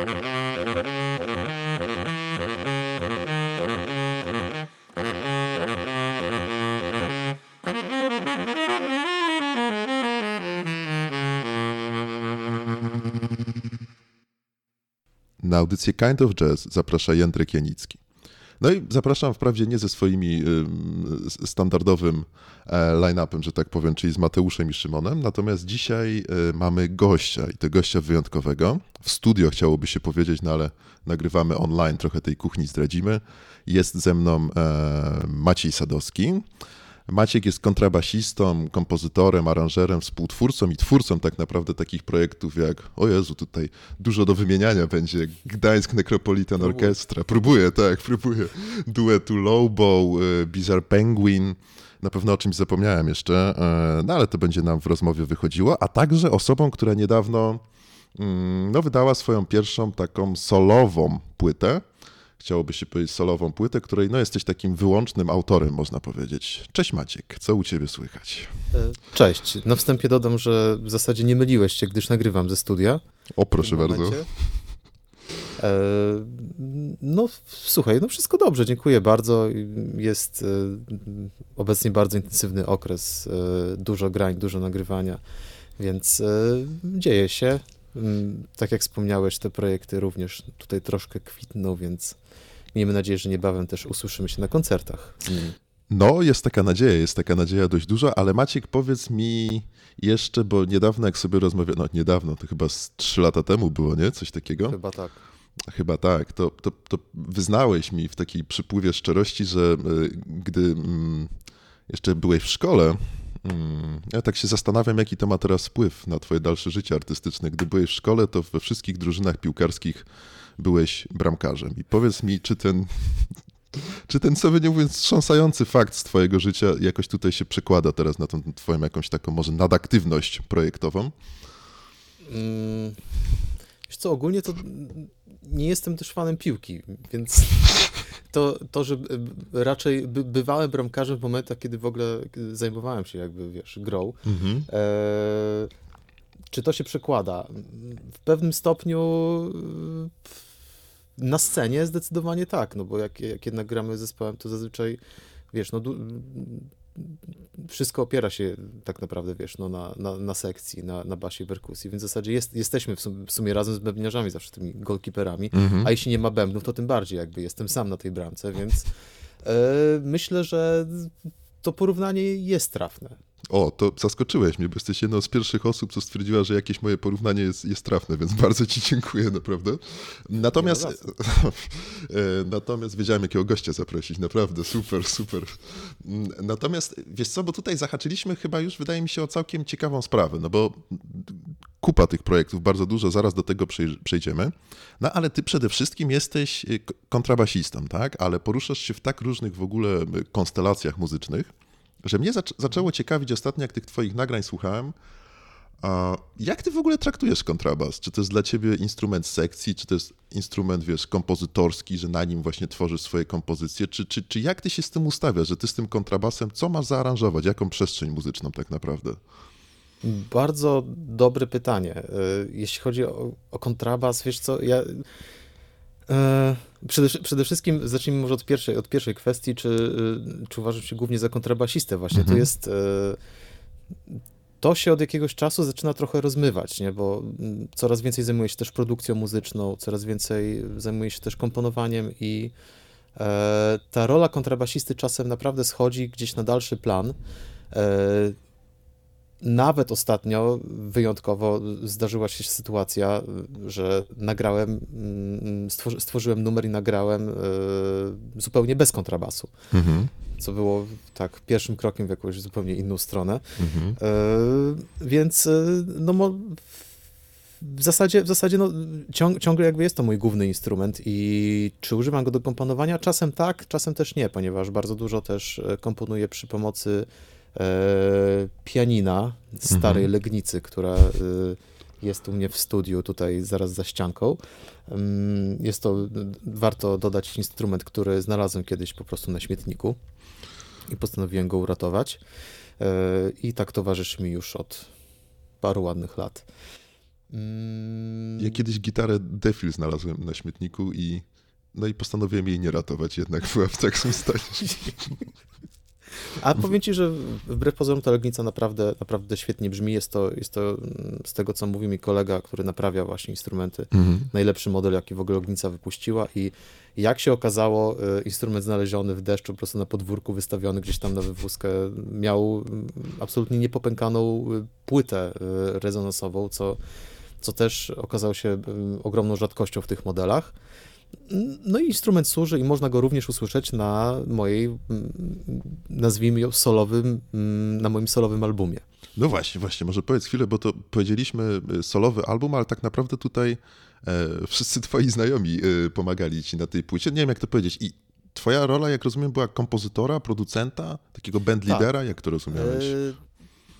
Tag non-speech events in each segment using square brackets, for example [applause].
Na audycję Kind of Jazz zaprasza Jędrek Janicki. No i zapraszam wprawdzie nie ze swoimi y, standardowym e, line-upem, że tak powiem, czyli z Mateuszem i Szymonem, natomiast dzisiaj y, mamy gościa i to gościa wyjątkowego. W studio chciałoby się powiedzieć, no ale nagrywamy online, trochę tej kuchni zdradzimy. Jest ze mną e, Maciej Sadowski. Maciek jest kontrabasistą, kompozytorem, aranżerem, współtwórcą i twórcą tak naprawdę takich projektów jak, o Jezu, tutaj dużo do wymieniania będzie, Gdańsk Necropolitan Orchestra, próbuję, tak, próbuję, duetu Lowbow, y, Bizarre Penguin, na pewno o czymś zapomniałem jeszcze, y, no ale to będzie nam w rozmowie wychodziło, a także osobą, która niedawno mm, no, wydała swoją pierwszą taką solową płytę, chciałoby się powiedzieć, solową płytę, której no, jesteś takim wyłącznym autorem, można powiedzieć. Cześć Maciek, co u ciebie słychać? E, cześć. Na wstępie dodam, że w zasadzie nie myliłeś się, gdyż nagrywam ze studia. O, proszę bardzo. E, no, słuchaj, no wszystko dobrze, dziękuję bardzo. Jest e, obecnie bardzo intensywny okres, dużo grań, dużo nagrywania, więc dzieje się. Mm, tak jak wspomniałeś, te projekty również tutaj troszkę kwitną, więc miejmy nadzieję, że niebawem też usłyszymy się na koncertach z nimi. No, jest taka nadzieja, jest taka nadzieja dość duża, ale Maciek, powiedz mi jeszcze, bo niedawno jak sobie rozmawiałem, no niedawno, to chyba z trzy lata temu było, nie? Coś takiego? Chyba tak. Chyba tak. To, to, to wyznałeś mi w takiej przypływie szczerości, że y, gdy mm, jeszcze byłeś w szkole, mm, ja tak się zastanawiam, jaki to ma teraz wpływ na twoje dalsze życie artystyczne. Gdy byłeś w szkole, to we wszystkich drużynach piłkarskich byłeś bramkarzem. I powiedz mi, czy ten, [laughs] czy ten, by nie mówiąc, wstrząsający fakt z twojego życia jakoś tutaj się przekłada teraz na tą twoją jakąś taką może nadaktywność projektową? Wiesz co, ogólnie to nie jestem też fanem piłki, więc to, to że raczej bywałem bramkarzem w momentach, kiedy w ogóle zajmowałem się jakby, wiesz, grą. Mhm. E, czy to się przekłada? W pewnym stopniu na scenie zdecydowanie tak, no bo jak, jak jednak gramy zespołem, to zazwyczaj, wiesz, no wszystko opiera się tak naprawdę, wiesz, no, na, na, na sekcji, na, na basie perkusji, więc w zasadzie jest, jesteśmy w sumie, w sumie razem z bębniarzami, zawsze tymi golkiperami, mhm. a jeśli nie ma bębnów, to tym bardziej jakby jestem sam na tej bramce, więc e, myślę, że to porównanie jest trafne. O, to zaskoczyłeś mnie, bo jesteś jedną z pierwszych osób, co stwierdziła, że jakieś moje porównanie jest, jest trafne, więc [laughs] bardzo ci dziękuję, naprawdę. Natomiast, [laughs] e, natomiast wiedziałem, jakiego gościa zaprosić, naprawdę, super, super. Natomiast, wiesz co, bo tutaj zahaczyliśmy chyba już, wydaje mi się, o całkiem ciekawą sprawę, no bo kupa tych projektów, bardzo dużo, zaraz do tego przejdziemy. No ale ty przede wszystkim jesteś e, kontrabasistą, tak? Ale poruszasz się w tak różnych w ogóle e, konstelacjach muzycznych, że mnie zac zaczęło ciekawić ostatnio, jak tych twoich nagrań słuchałem, a jak ty w ogóle traktujesz kontrabas? Czy to jest dla ciebie instrument sekcji, czy to jest instrument, wiesz, kompozytorski, że na nim właśnie tworzysz swoje kompozycje? Czy, czy, czy jak ty się z tym ustawiasz, że ty z tym kontrabasem, co masz zaaranżować? Jaką przestrzeń muzyczną tak naprawdę? Bardzo dobre pytanie. E, jeśli chodzi o, o kontrabas, wiesz co, ja przede, przede, wszystkim zacznijmy może od pierwszej, od pierwszej kwestii, czy, y, czy uważasz się głównie za kontrabasistę właśnie. Mhm. To jest e, to się od jakiegoś czasu zaczyna trochę rozmywać, nie? bo mm, coraz więcej zajmuję się też produkcją muzyczną, coraz więcej zajmuję się też komponowaniem i e, ta rola kontrabasisty czasem naprawdę schodzi gdzieś na dalszy plan. Nawet ostatnio wyjątkowo zdarzyła się sytuacja, że nagrałem, mm, stworzy, stworzyłem numer i nagrałem e, zupełnie bez kontrabasu. Mhm. Co było tak pierwszym krokiem w jakąś zupełnie inną stronę. Mhm. E, więc e, no, w zasadzie, w zasadzie no, ciąg, ciągle jakby jest to mój główny instrument i czy używam go do komponowania? Czasem tak, czasem też nie, ponieważ bardzo dużo też komponuję przy pomocy pianina starej mhm. Legnicy, która e, jest u mnie w studiu, tutaj zaraz za ścianką. Mm, jest to, warto dodać instrument, który znalazłem kiedyś po prostu na śmietniku i postanowiłem go uratować. E, I tak towarzyszy mi już od paru ładnych lat. Mm. Ja kiedyś gitarę Defil znalazłem na śmietniku i no i postanowiłem jej nie ratować, jednak była w takim stanie. [laughs] A powiem ci, że wbrew pozorom ta Legnica naprawdę, naprawdę świetnie brzmi. Jest to, jest to mm, z tego, co mówi mi kolega, który naprawia właśnie instrumenty, mhm. najlepszy model, jaki w ogóle Legnica wypuściła i jak się okazało, y, instrument znaleziony w deszczu, po prostu na podwórku, wystawiony gdzieś tam na wywózkę, miał mm, absolutnie niepopękaną y, płytę y, rezonansową, co, co też okazało się ogromną rzadkością w tych modelach. No i instrument służy i można go również usłyszeć na mojej, mm, nazwijmy ją solowym, mm, na moim solowym albumie. No właśnie, właśnie, może powiedz chwilę, bo to powiedzieliśmy y, solowy album, ale tak naprawdę tutaj e, wszyscy twoi znajomi e, pomagali ci na tej płycie. Nie wiem, jak to powiedzieć. I twoja rola, jak rozumiem, była kompozytora, producenta, takiego bandleadera, tak. jak to rozumiałeś? E,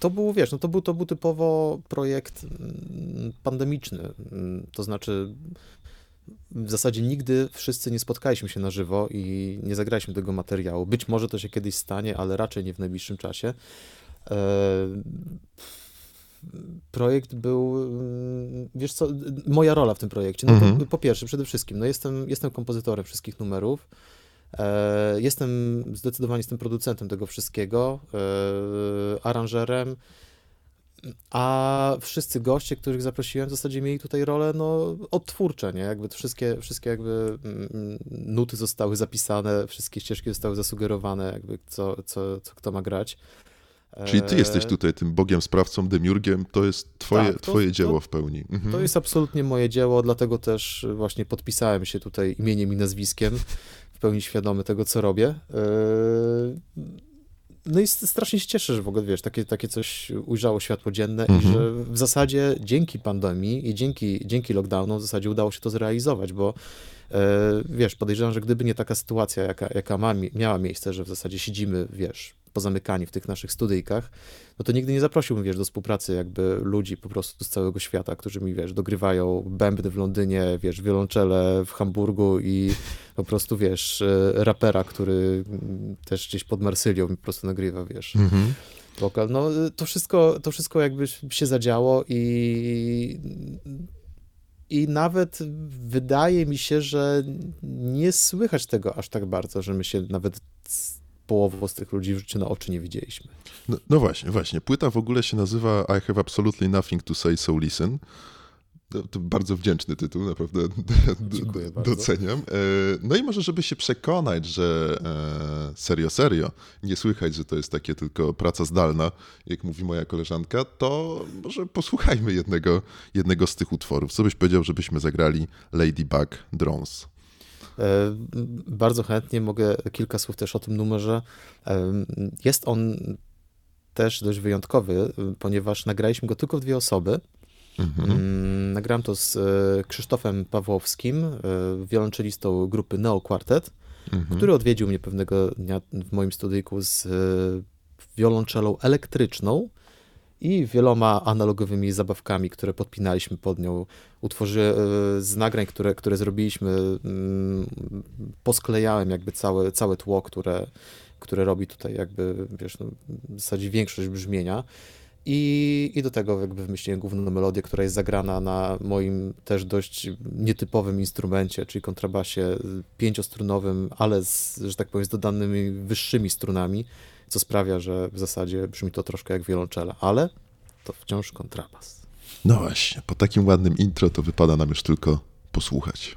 to był, wiesz, no to był, to był typowo projekt mm, pandemiczny, to znaczy w zasadzie nigdy wszyscy nie spotkaliśmy się na żywo i nie zagraliśmy tego materiału. Być może to się kiedyś stanie, ale raczej nie w najbliższym czasie. E, projekt był, mm, wiesz co, moja rola w tym projekcie. No mhm. po pierwsze, przede wszystkim, no jestem, jestem kompozytorem wszystkich numerów. E, jestem zdecydowanie jestem producentem tego wszystkiego, e, aranżerem a wszyscy goście, których zaprosiłem, w zasadzie mieli tutaj rolę no, odtwórcze, nie? Jakby wszystkie, wszystkie jakby mm, nuty zostały zapisane, wszystkie ścieżki zostały zasugerowane, jakby co, co, co kto ma grać. Czyli ty jesteś e, tutaj tym bogiem, sprawcą, demiurgiem, to jest twoje, tak, to, twoje dzieło to, w pełni. Mhm. To jest absolutnie moje dzieło, dlatego też właśnie podpisałem się tutaj imieniem i nazwiskiem, w pełni świadomy tego, co robię. Yy no i strasznie się cieszę, że w ogóle, wiesz, takie, takie coś ujrzało światło dzienne mhm. i że w zasadzie dzięki pandemii i dzięki, dzięki lockdownom w zasadzie udało się to zrealizować, bo wiesz, podejrzewam, że gdyby nie taka sytuacja, jaka, jaka ma, miała miejsce, że w zasadzie siedzimy, wiesz, pozamykani w tych naszych studyjkach, no to nigdy nie zaprosiłbym, wiesz, do współpracy jakby ludzi po prostu z całego świata, którzy mi, wiesz, dogrywają bębny w Londynie, wiesz, wiolonczele w Hamburgu i po prostu, wiesz, e, rapera, który też gdzieś pod Marsylią po prostu nagrywa, wiesz. Mhm. Wokal. No to wszystko, to wszystko jakby się zadziało i i nawet wydaje mi się, że nie słychać tego aż tak bardzo, że my się nawet połową z tych ludzi w życiu na oczy nie widzieliśmy. No, no, właśnie, właśnie. Płyta w ogóle się nazywa I have absolutely nothing to say, so listen. To, to bardzo wdzięczny tytuł, naprawdę [laughs] doceniam. E, no i może, żeby się przekonać, że e, serio, serio, nie słychać, że to jest takie tylko praca zdalna, jak mówi moja koleżanka, to może posłuchajmy jednego, jednego z tych utworów. Co byś powiedział, żebyśmy zagrali Ladybug Drones? E, bardzo chętnie mogę kilka słów też o tym numerze. Jest on też dość wyjątkowy, ponieważ nagraliśmy go tylko w dwie osoby. Mhm. Mm, nagrałem to z e, Krzysztofem Pawłowskim, wiolonczelistą grupy Neo Quartet, mhm. który odwiedził mnie pewnego dnia w moim studyjku z wiolonczelą elektryczną i wieloma analogowymi zabawkami, które podpinaliśmy pod nią. Utworzy, e, z nagrań, które, które zrobiliśmy, mm, posklejałem jakby całe, całe tło, które, które robi tutaj jakby, wiesz, no, w zasadzie większość brzmienia. I, I do tego jakby wymyśliłem główną melodię, która jest zagrana na moim też dość nietypowym instrumencie, czyli kontrabasie pięciostrunowym, ale z, że tak powiem, z dodanymi wyższymi strunami co sprawia, że w zasadzie brzmi to troszkę jak wiolonczela, ale to wciąż kontrabas. No właśnie, po takim ładnym intro to wypada nam już tylko posłuchać.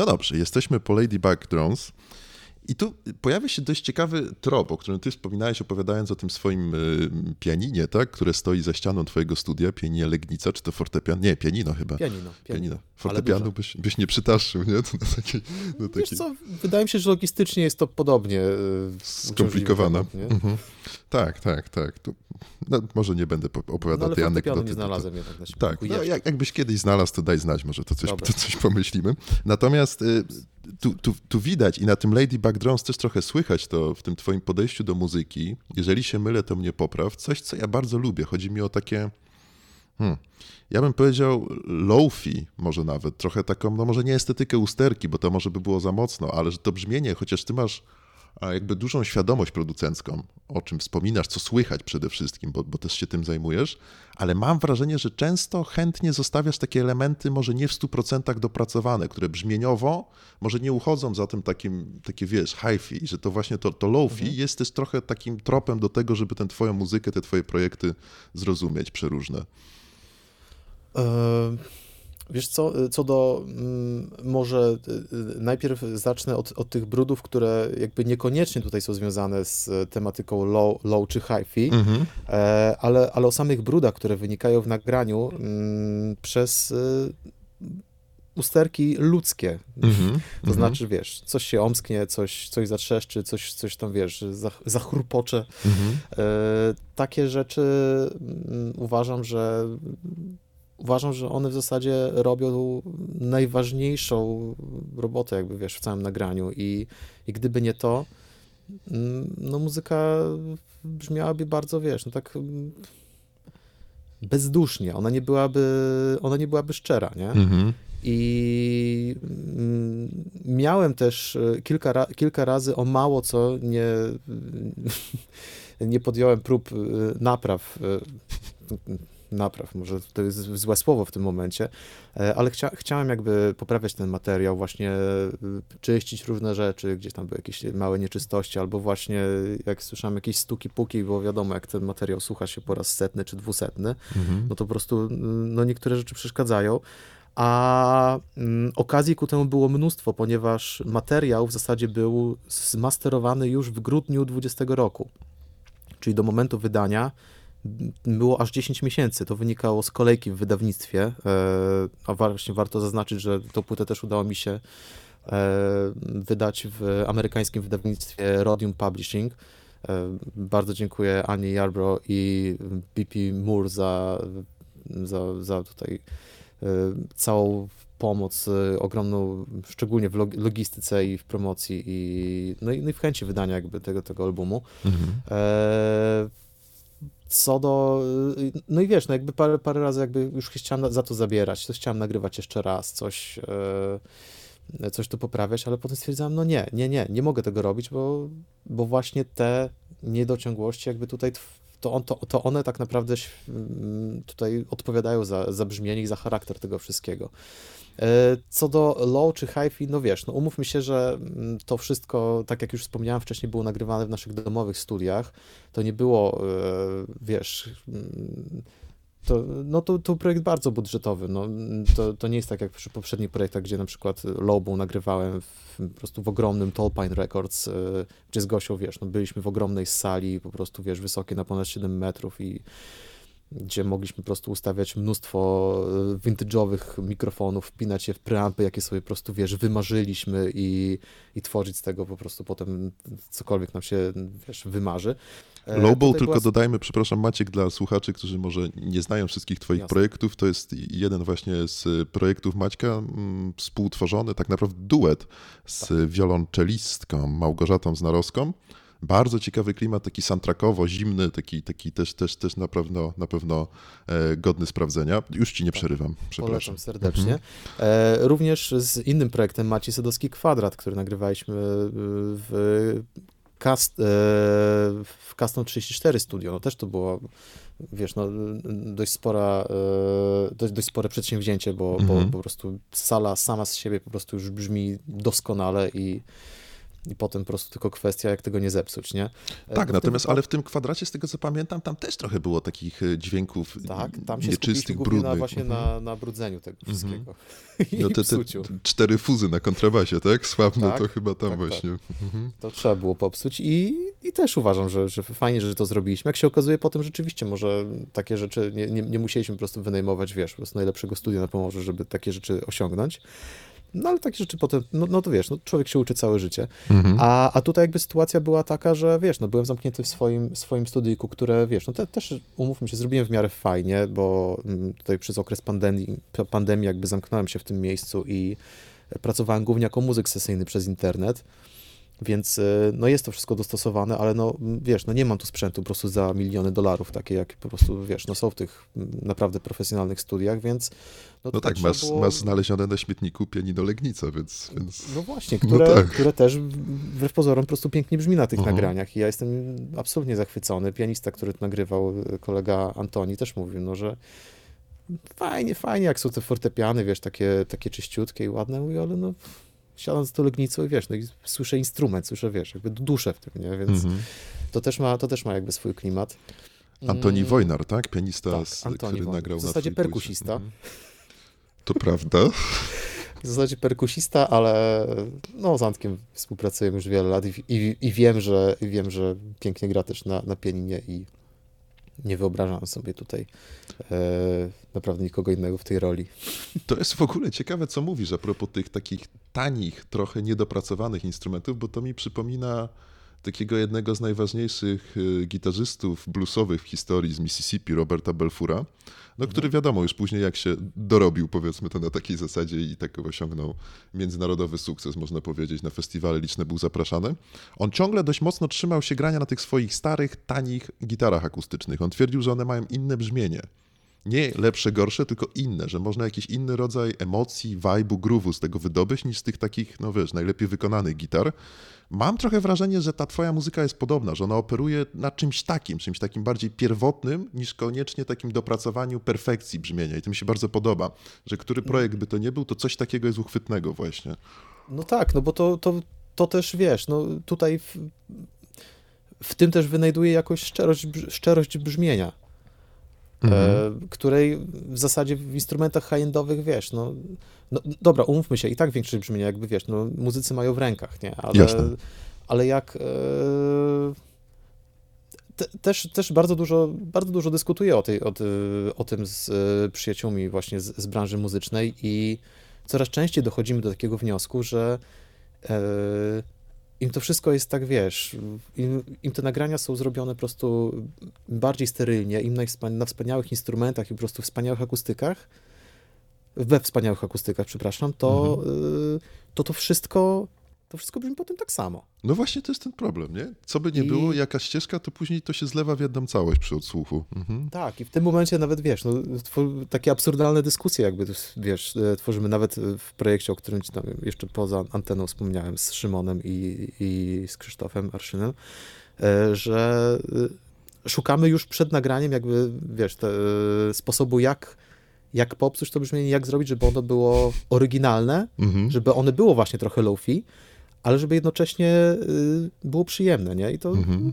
No dobrze, jesteśmy po Ladybug Drones. I tu pojawia się dość ciekawy trop, o którym ty wspominałeś, opowiadając o tym swoim y, pianinie, tak? które stoi za ścianą twojego studia, pianinie Legnica, czy to fortepian? Nie, pianino chyba. Pianino. pianino. Fortepianu byś, byś nie przytaszył, nie? To na takiej, na takiej... Wiesz co, wydaje mi się, że logistycznie jest to podobnie y, skomplikowane. Mhm. Tak, tak, tak. No, może nie będę opowiadał no, tej anegdoty. nie znalazłem jednak na Tak, no, jak, jakbyś kiedyś znalazł, to daj znać, może to coś, to coś pomyślimy. Natomiast y, tu, tu, tu widać i na tym Ladybug Drones też trochę słychać to w tym twoim podejściu do muzyki. Jeżeli się mylę, to mnie popraw. Coś, co ja bardzo lubię. Chodzi mi o takie... Hmm, ja bym powiedział low-fi może nawet, trochę taką, no może nie estetykę usterki, bo to może by było za mocno, ale że to brzmienie, chociaż ty masz jakby dużą świadomość producencką, o czym wspominasz, co słychać przede wszystkim, bo, bo też się tym zajmujesz, ale mam wrażenie, że często chętnie zostawiasz takie elementy, może nie w 100% dopracowane, które brzmieniowo może nie uchodzą za tym takim, takie wiesz, hi-fi, że to właśnie to, to low-fi mhm. jest też trochę takim tropem do tego, żeby tę twoją muzykę, te twoje projekty zrozumieć przeróżne. E, wiesz co, co do mm, może y, y, najpierw zacznę od, od tych brudów, które jakby niekoniecznie tutaj są związane z tematyką low, low czy hi-fi, mhm. E, ale, ale o samych brudach, które wynikają w nagraniu mm, przez y, usterki ludzkie. Mm-hmm, to mm-hmm. znaczy, wiesz, coś się omsknie, coś, coś zatrzeszczy, coś, coś tam, wiesz, zachrupocze. Mm-hmm. E, takie rzeczy mm, uważam, że uważam, że one w zasadzie robią najważniejszą robotę, jakby wiesz, w całym nagraniu i, i gdyby nie to, mm, no muzyka brzmiałaby bardzo, wiesz, no tak mm, bezdusznie, ona nie byłaby, ona nie byłaby szczera, nie? Mhm. I mm, miałem też kilka, ra kilka razy o mało co nie, [laughs] nie podjąłem prób y, napraw y, napraw, może to jest złe słowo w tym momencie, e, ale chcia, chciałem jakby poprawiać ten materiał, właśnie e, czyścić różne rzeczy, gdzieś tam były jakieś małe nieczystości, albo właśnie jak słyszałem jakieś stuki puki, bo wiadomo, jak ten materiał słucha się po raz setny czy dwusetny, mhm. no to po prostu no niektóre rzeczy przeszkadzają. A mm, okazji ku temu było mnóstwo, ponieważ materiał w zasadzie był zmasterowany już w grudniu 20 roku. Czyli do momentu wydania było aż 10 miesięcy. To wynikało z kolejki w wydawnictwie. E, a właśnie warto zaznaczyć, że tą płytę też udało mi się e, wydać w amerykańskim wydawnictwie Rodium Publishing. E, bardzo dziękuję Ani Yarbrough i BP Moore za, za, za tutaj całą pomoc ogromną, szczególnie w logistyce i w promocji i, no i, no i w chęci wydania jakby tego, tego albumu. Mhm. E, co do, no i wiesz, no jakby parę, parę razy jakby już chciałem za to zabierać, coś chciałem nagrywać jeszcze raz, coś, e, coś tu poprawiać, ale potem stwierdzałem, no nie, nie, nie, nie mogę tego robić, bo, bo właśnie te niedociągłości jakby tutaj to, on, to, to one tak naprawdę mm, tutaj odpowiadają za, za brzmienie i za charakter tego wszystkiego. E, co do low czy hi-fi, no wiesz, no umówmy się, że mm, to wszystko, tak jak już wspomniałem wcześniej, było nagrywane w naszych domowych studiach. To nie było, e, wiesz, mm, to, no to, to projekt bardzo budżetowy. No, to, to nie jest tak jak przy poprzednich projektach, gdzie na przykład Lobą nagrywałem w, po prostu w ogromnym Tallpine Records, e, gdzie z Gosią, wiesz, no byliśmy w ogromnej sali, po prostu, wiesz, wysokie na ponad 7 metrów i gdzie mogliśmy po prostu ustawiać mnóstwo e, vintage'owych mikrofonów, wpinać je w preampy, jakie sobie po prostu, wiesz, wymarzyliśmy i, i tworzyć z tego po prostu potem cokolwiek nam się, wiesz, wymarzy. E, Lowball, tylko była... dodajmy, przepraszam Maciek, dla słuchaczy, którzy może nie znają wszystkich twoich Jasne. projektów, to jest jeden właśnie z projektów Maćka, mm, współtworzony, tak naprawdę duet z tak. wiolonczelistką Małgorzatą Znarowską. Bardzo ciekawy klimat, taki soundtrackowo, zimny, taki, taki też, też, też na pewno, na pewno e, godny sprawdzenia. Już ci nie tak. przerywam, przepraszam. Polecam serdecznie. Mhm. E, również z innym projektem Maciej Sadowski Kwadrat, który nagrywaliśmy w Cast, e, w Custom 34 Studio, no też to było, wiesz, no, dość spora, e, dość, dość spore przedsięwzięcie, bo, mhm. bo po prostu sala sama z siebie po prostu już brzmi doskonale i i potem po prostu tylko kwestia, jak tego nie zepsuć, nie? E, tak, natomiast, tym... ale w tym kwadracie, z tego co pamiętam, tam też trochę było takich e, dźwięków tak, tam się nieczystych, brudnych. Na, właśnie mhm. na, na brudzeniu tego mhm. wszystkiego. [laughs] No te, te, cztery fuzy na kontrabasie, tak? Sławne tak, to chyba tam tak, tak. właśnie. Tak. Mhm. To trzeba było popsuć i, i też uważam, że, że fajnie, że to zrobiliśmy. Jak się okazuje potem rzeczywiście, może takie rzeczy, nie, nie, nie musieliśmy po prostu wynajmować, wiesz, po prostu najlepszego studia na Pomorzu, żeby takie rzeczy osiągnąć. No ale takie rzeczy potem, no, no to wiesz, no, człowiek się uczy całe życie. Mhm. A, a tutaj jakby sytuacja była taka, że wiesz, no byłem zamknięty w swoim, swoim studyjku, które wiesz, no te, też umówmy się, zrobiłem w miarę fajnie, bo mm, tutaj przez okres pandemii, pandemii jakby zamknąłem się w tym miejscu i pracowałem głównie jako muzyk sesyjny przez internet. Więc e, no jest to wszystko dostosowane, ale no wiesz, no nie mam tu sprzętu po prostu za miliony dolarów, takie jak po prostu, wiesz, no są w tych naprawdę profesjonalnych studiach, więc... No, no tak, masz, było... masz znalezione na śmietniku pianino Legnica, więc... więc... No właśnie, no które, no tak. które też wbrew pozorom po prostu pięknie brzmi na tych uh -huh. nagraniach i ja jestem absolutnie zachwycony. Pianista, który to nagrywał, kolega Antoni też mówił, no że fajnie, fajnie, jak są te fortepiany, wiesz, takie, takie czyściutkie i ładne, mówię, ale no siadam z tą legnicą i wiesz, no i słyszę instrument, słyszę, wiesz, jakby duszę w tym, nie? Więc -hmm. to, też ma, to też ma jakby swój klimat. Antoni mm. Wojnar, tak? Pianista, tak, z, Antoni który nagrał W zasadzie perkusista. Mm. To prawda. W zasadzie perkusista, ale no, z Antkiem współpracujemy już wiele lat i, i, i wiem, że, wiem, że pięknie gra też na, na pianinie i nie wyobrażam sobie tutaj e, naprawdę nikogo innego w tej roli. [laughs] To jest w ogóle ciekawe, co mówisz a propos tych takich tanich, trochę niedopracowanych instrumentów, bo to mi przypomina takiego jednego z najważniejszych y, gitarzystów bluesowych w historii z Mississippi, Roberta Belfura, no, który mhm. wiadomo już później jak się dorobił, powiedzmy to na takiej zasadzie i tak osiągnął międzynarodowy sukces, można powiedzieć, na festiwale liczne był zapraszany. On ciągle dość mocno trzymał się grania na tych swoich starych, tanich gitarach akustycznych. On twierdził, że one mają inne brzmienie nie lepsze, gorsze, tylko inne, że można jakiś inny rodzaj emocji, vibe'u, groove'u z tego wydobyć niż z tych takich, no wiesz, najlepiej wykonanych gitar. Mam trochę wrażenie, że ta twoja muzyka jest podobna, że ona operuje na czymś takim, czymś takim bardziej pierwotnym, niż koniecznie takim dopracowaniu perfekcji brzmienia. I to mi się bardzo podoba, że który projekt by to nie był, to coś takiego jest uchwytnego właśnie. No tak, no bo to, to, to też wiesz, no tutaj w, w tym też wynajduje jakąś szczerość, szczerość brzmienia. Mhm. E, której w zasadzie w instrumentach high-endowych, wiesz, no, no, dobra, umówmy się, i tak większość brzmienia jakby, wiesz, no, muzycy mają w rękach, nie? Ale, Jasne. ale jak... E, te, też, też bardzo dużo, bardzo dużo dyskutuję o, tej, o, o tym z e, przyjaciółmi właśnie z, z branży muzycznej i coraz częściej dochodzimy do takiego wniosku, że im to wszystko jest tak, wiesz, im, im, te nagrania są zrobione po prostu bardziej sterylnie, im na, na wspaniałych instrumentach i po prostu wspaniałych akustykach, we wspaniałych akustykach, przepraszam, to, mhm. y, to to wszystko to wszystko brzmi potem tak samo. No właśnie to jest ten problem, nie? Co by nie I... było, jakaś ścieżka, to później to się zlewa w jedną całość przy odsłuchu. Mhm. Tak, i w tym momencie nawet, wiesz, no, takie absurdalne dyskusje jakby, wiesz, e, tworzymy nawet w projekcie, o którym ci tam jeszcze poza anteną wspomniałem z Szymonem i, i z Krzysztofem Arszynem, e, że e, szukamy już przed nagraniem jakby, wiesz, te, sposobu jak jak popsuć to brzmienie, jak zrobić, żeby ono było oryginalne, mhm. żeby one było właśnie trochę low-fi, ale żeby jednocześnie y, było przyjemne, nie? I to... Mhm.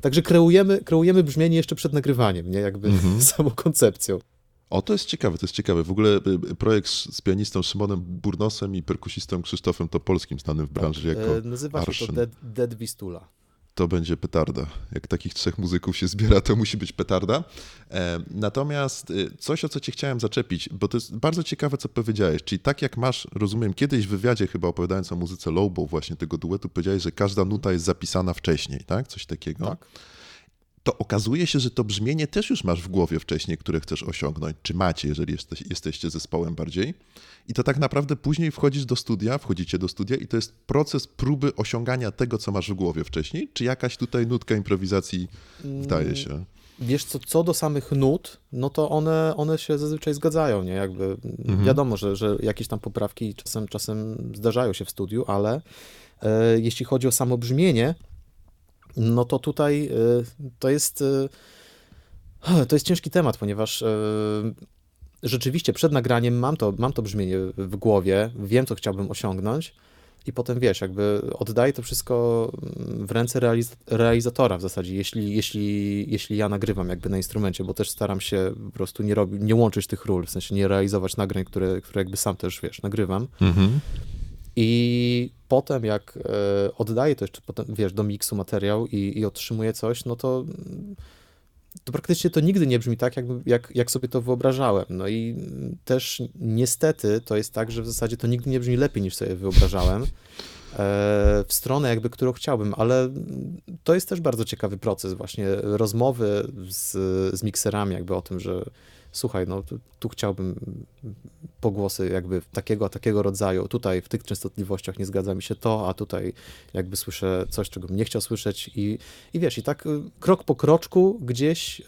Także kreujemy, kreujemy brzmienie jeszcze przed nagrywaniem, nie? Jakby mhm. [laughs] samą koncepcją. O, to jest ciekawe, to jest ciekawe. W ogóle y, projekt z pianistą Szymonem Burnosem i perkusistą Krzysztofem Topolskim, znanym w branży tak, jako e, Nazywa Arszyn. się to Dead, Dead Vistula to będzie petarda. Jak takich trzech muzyków się zbiera, to musi być petarda. E, natomiast y, coś, o co cię chciałem zaczepić, bo to jest bardzo ciekawe, co powiedziałeś, czyli tak jak masz, rozumiem, kiedyś w wywiadzie chyba opowiadając o muzyce Lobo właśnie tego duetu, powiedziałeś, że każda nuta jest zapisana wcześniej, tak? Coś takiego. Tak to okazuje się, że to brzmienie też już masz w głowie wcześniej, które chcesz osiągnąć, czy macie, jeżeli jesteś, jesteście zespołem bardziej. I to tak naprawdę później wchodzisz do studia, wchodzicie do studia i to jest proces próby osiągania tego, co masz w głowie wcześniej, czy jakaś tutaj nutka improwizacji wdaje się? Wiesz co, co do samych nut, no to one, one się zazwyczaj zgadzają, nie? Jakby mhm. wiadomo, że, że jakieś tam poprawki czasem, czasem zdarzają się w studiu, ale e, jeśli chodzi o samo brzmienie, no to tutaj y, to jest y, [sighs] to jest ciężki temat, ponieważ y, rzeczywiście przed nagraniem mam to, mam to brzmienie w głowie, wiem, co chciałbym osiągnąć i potem wiesz, jakby oddaję to wszystko w ręce realiz realizatora w zasadzie, jeśli, jeśli, jeśli ja nagrywam jakby na instrumencie, bo też staram się po prostu nie, robić, nie łączyć tych ról, w sensie nie realizować nagrań, które, które jakby sam też, wiesz, nagrywam. Mhm. I potem jak e, oddaję to jeszcze potem, wiesz, do miksu materiał i, i otrzymuję coś, no to to praktycznie to nigdy nie brzmi tak, jak, jak, jak sobie to wyobrażałem. No i też niestety to jest tak, że w zasadzie to nigdy nie brzmi lepiej niż sobie wyobrażałem. E, w stronę jakby, którą chciałbym, ale to jest też bardzo ciekawy proces właśnie rozmowy z, z mikserami jakby o tym, że słuchaj, no tu, chciałbym pogłosy jakby takiego, a takiego rodzaju, tutaj w tych częstotliwościach nie zgadza mi się to, a tutaj jakby słyszę coś, czego bym nie chciał słyszeć i, i wiesz, i tak y, krok po kroczku gdzieś y,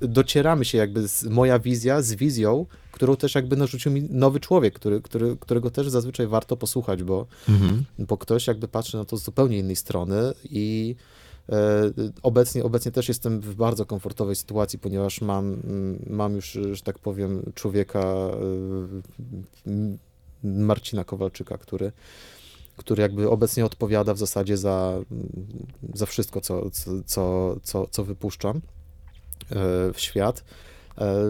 docieramy się jakby z moja wizja z wizją, którą też jakby narzucił mi nowy człowiek, który, który, którego też zazwyczaj warto posłuchać, bo, mhm. bo ktoś jakby patrzy na to z zupełnie innej strony i obecnie, obecnie też jestem w bardzo komfortowej sytuacji, ponieważ mam, mam już, że tak powiem, człowieka e, Marcina Kowalczyka, który, który jakby obecnie odpowiada w zasadzie za, za wszystko, co, co, co, co wypuszczam e, w świat. E,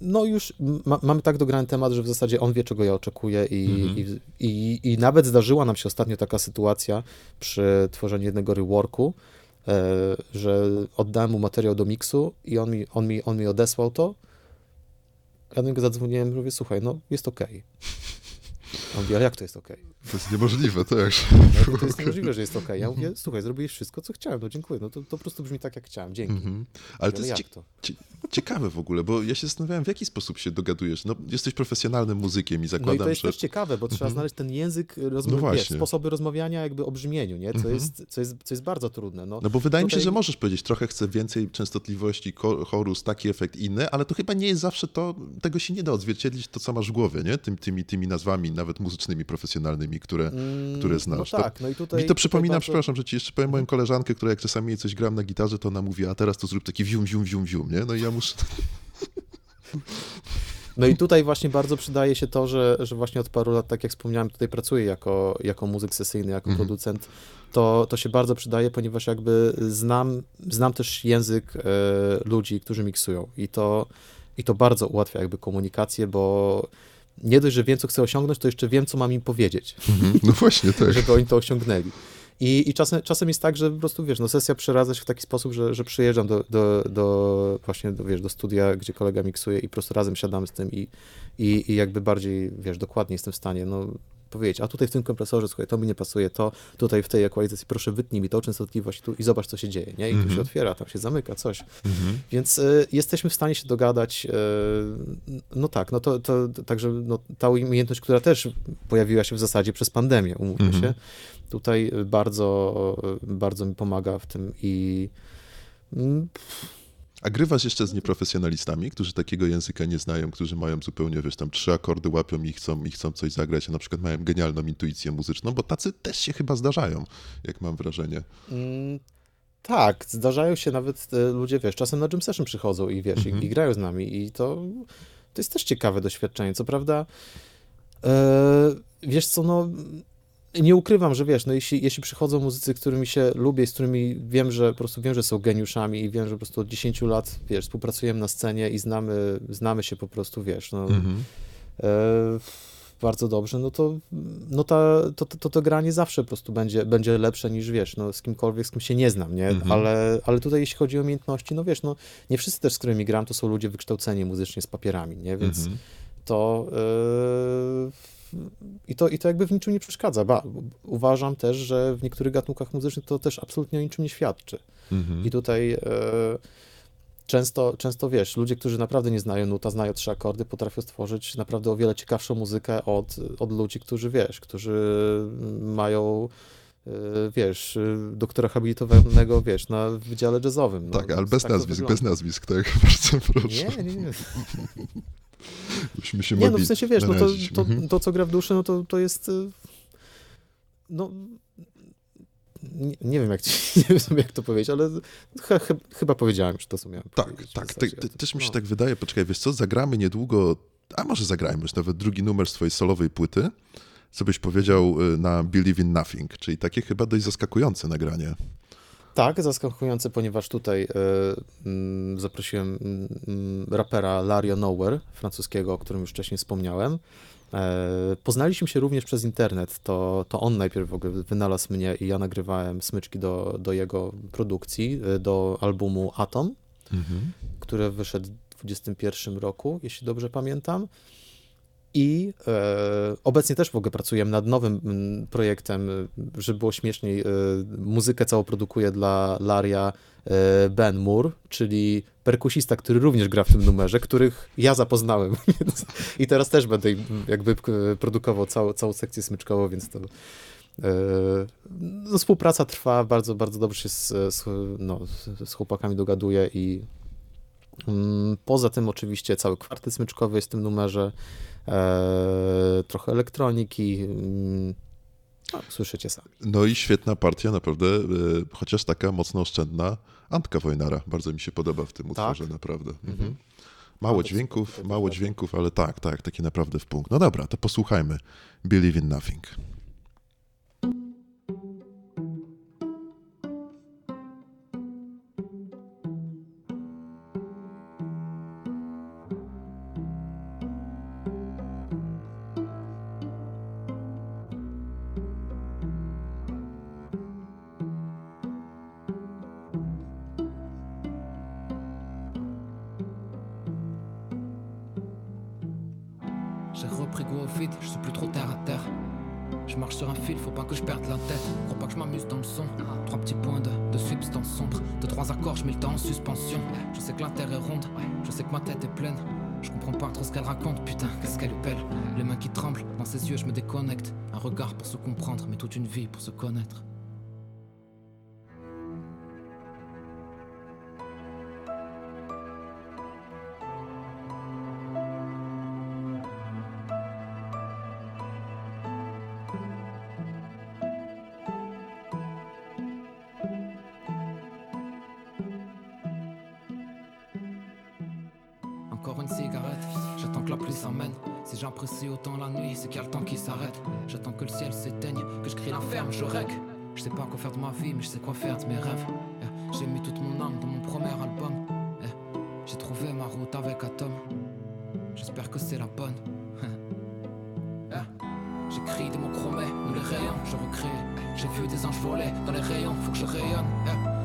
no już ma, mamy tak dograny temat, że w zasadzie on wie, czego ja oczekuję i, mhm. i, i, i, nawet zdarzyła nam się ostatnio taka sytuacja przy tworzeniu jednego reworku, e, że oddałem mu materiał do miksu i on mi, on mi, on mi odesłał to. Ja do niego zadzwoniłem i mówię, słuchaj, no jest okej. Okay. On mówi, a jak to jest ok? To jest niemożliwe, to jak To jest [laughs] niemożliwe, że jest ok. Ja mówię, słuchaj, zrobiłeś wszystko, co chciałem, no dziękuję, no to, to po prostu brzmi tak, jak chciałem, dzięki. -hmm. Ale to jest jak to? ciekawe w ogóle, bo ja się zastanawiałem, w jaki sposób się dogadujesz. No, jesteś profesjonalnym muzykiem i zakładam, No i to jest że... też ciekawe, bo trzeba -hmm. znaleźć ten język, rozmów... no wiesz, sposoby rozmawiania jakby o brzmieniu, nie? Co, jest, co, jest, co jest bardzo trudne. No, no bo wydaje tutaj... mi się, że możesz powiedzieć, trochę chcę więcej częstotliwości, chorus, taki efekt, inny, ale to chyba nie jest zawsze to, tego się nie da odzwierciedlić to, co masz w głowie, nie? Tym, tymi, tymi nazwami, nawet muzycznymi, profesjonalnymi, które, mm, które znasz. No tak, no i tutaj... Mi to przypomina, bardzo... przepraszam, że ci jeszcze powiem moją koleżankę, która jak czasami coś gram na gitarze, to ona mówi, a teraz to zrób taki wium, wium, wium, wium, nie? No i ja muszę... No i tutaj właśnie bardzo przydaje się to, że, że właśnie od paru lat, tak jak wspomniałem, tutaj pracuję jako, jako muzyk sesyjny, jako mhm. producent. To, to się bardzo przydaje, ponieważ jakby znam, znam też język e, ludzi, którzy miksują i to, i to bardzo ułatwia jakby komunikację, bo nie dość, że wiem, co chcę osiągnąć, to jeszcze wiem, co mam im powiedzieć. Mhm. No właśnie, tak. Żeby oni to osiągnęli. I, i czasem, czasem jest tak, że po prostu, wiesz, no sesja przeradza się w taki sposób, że, że przyjeżdżam do, do, do właśnie, do, wiesz, do studia, gdzie kolega miksuje i po prostu razem siadamy z tym i, i, i jakby bardziej, wiesz, dokładnie jestem w stanie, no powiedzieć, a tutaj w tym kompresorze, słuchaj, to mi nie pasuje, to tutaj w tej ekwalizacji proszę wytnij mi tą częstotliwość tu i zobacz, co się dzieje, nie? I mm -hmm. tu się mhm. otwiera, tam się zamyka, coś. Mm -hmm. Więc y, jesteśmy w stanie się dogadać, y, no tak, no to, to, także no, ta umiejętność, która też pojawiła się w zasadzie przez pandemię, umówmy mm -hmm. się, tutaj bardzo, bardzo mi pomaga w tym i mm, a grywasz jeszcze z nieprofesjonalistami, którzy takiego języka nie znają, którzy mają zupełnie, wiesz, tam trzy akordy łapią i chcą, i chcą coś zagrać, a na przykład mają genialną intuicję muzyczną, bo tacy też się chyba zdarzają, jak mam wrażenie. Mm, tak, zdarzają się nawet e, ludzie, wiesz, czasem na jam session przychodzą i wiesz, mm -hmm. i, i, grają z nami i to, to jest też ciekawe doświadczenie. Co prawda, e, wiesz co, no nie ukrywam, że wiesz, no jeśli, jeśli przychodzą muzycy, którymi się lubię, z którymi wiem, że po prostu wiem, że są geniuszami i wiem, że po prostu od 10 lat, wiesz, współpracujemy na scenie i znamy, znamy się po prostu, wiesz, no, mhm. e, bardzo dobrze, no to, no ta, to, to, to, granie zawsze po prostu będzie, będzie lepsze niż, wiesz, no, z kimkolwiek, z kim się nie znam, nie, mhm. ale, ale tutaj jeśli chodzi o umiejętności, no wiesz, no, nie wszyscy też, z którymi gram, to są ludzie wykształceni muzycznie z papierami, nie, więc mhm. to... E, i to, I to jakby w niczym nie przeszkadza. Ba, uważam też, że w niektórych gatunkach muzycznych to też absolutnie o niczym nie świadczy. Mhm. I tutaj e, często, często wiesz, ludzie, którzy naprawdę nie znają nuta, znają trzy akordy, potrafią stworzyć naprawdę o wiele ciekawszą muzykę od, od ludzi, którzy wiesz, którzy mają e, wiesz, doktora habilitowanego, wiesz, na wydziale jazzowym. No, tak, ale bez tak nazwisk, bez nazwisk, tak, [laughs] bardzo proszę. Nie, nie, nie. Byśmy się nie, no w sensie, wiesz, no to, to, mhm. to, co gra w duszy, no to, to jest, y, no, nie, nie, wiem, jak, [laughs] nie wiem jak to powiedzieć, ale ch chyba powiedziałem już to, co miałem Tak, tak, te, te, też mi się no. tak wydaje, poczekaj, wiesz co, zagramy niedługo, a może zagrajmy już nawet drugi numer swojej solowej płyty, co byś powiedział y, na Believe in Nothing, czyli takie chyba dość zaskakujące nagranie. Tak, zaskakujące, ponieważ tutaj y, y, zaprosiłem y, rapera Lario Nowhere, francuskiego, o którym już wcześniej wspomniałem. E, poznaliśmy się również przez internet. To, to on najpierw w ogóle wynalazł mnie i ja nagrywałem smyczki do, do jego produkcji, e, do albumu Atom, mhm. który wyszedł w 2021 roku, jeśli dobrze pamiętam. I e, obecnie też w ogóle pracujemy nad nowym m, projektem, żeby było śmieszniej. E, muzykę całą produkuje dla Laria e, Ben Moore, czyli perkusista, który również gra w tym numerze, których ja zapoznałem. [laughs] I teraz też będę jakby produkował całą, całą sekcję smyczkową, więc to. E, no, współpraca trwa, bardzo, bardzo dobrze się z, z, no, z chłopakami dogaduje i mm, poza tym oczywiście cały kwartet smyczkowy jest w tym numerze. E, trochę elektroniki. Mm, no, słyszycie sami. No i świetna partia, naprawdę, e, chociaż taka mocno oszczędna. Antka Wojnara, bardzo mi się podoba w tym tak? utworze, naprawdę. Mhm. mhm. Mało dźwięków, mało dźwięków, ale tak, tak, taki naprawdę w punkt. No dobra, to posłuchajmy Believe in Nothing. ses yeux, je me déconnecte. Un regard pour se comprendre, mais toute une vie pour se connaître. Mais je sais quoi faire de mes rêves. J'ai mis toute mon âme dans mon premier album. J'ai trouvé ma route avec Atom. J'espère que c'est la bonne. [laughs] J'écris des mots chromés, nous les rayons, je recrée. J'ai vu des anges voler dans les rayons, faut que je rayonne.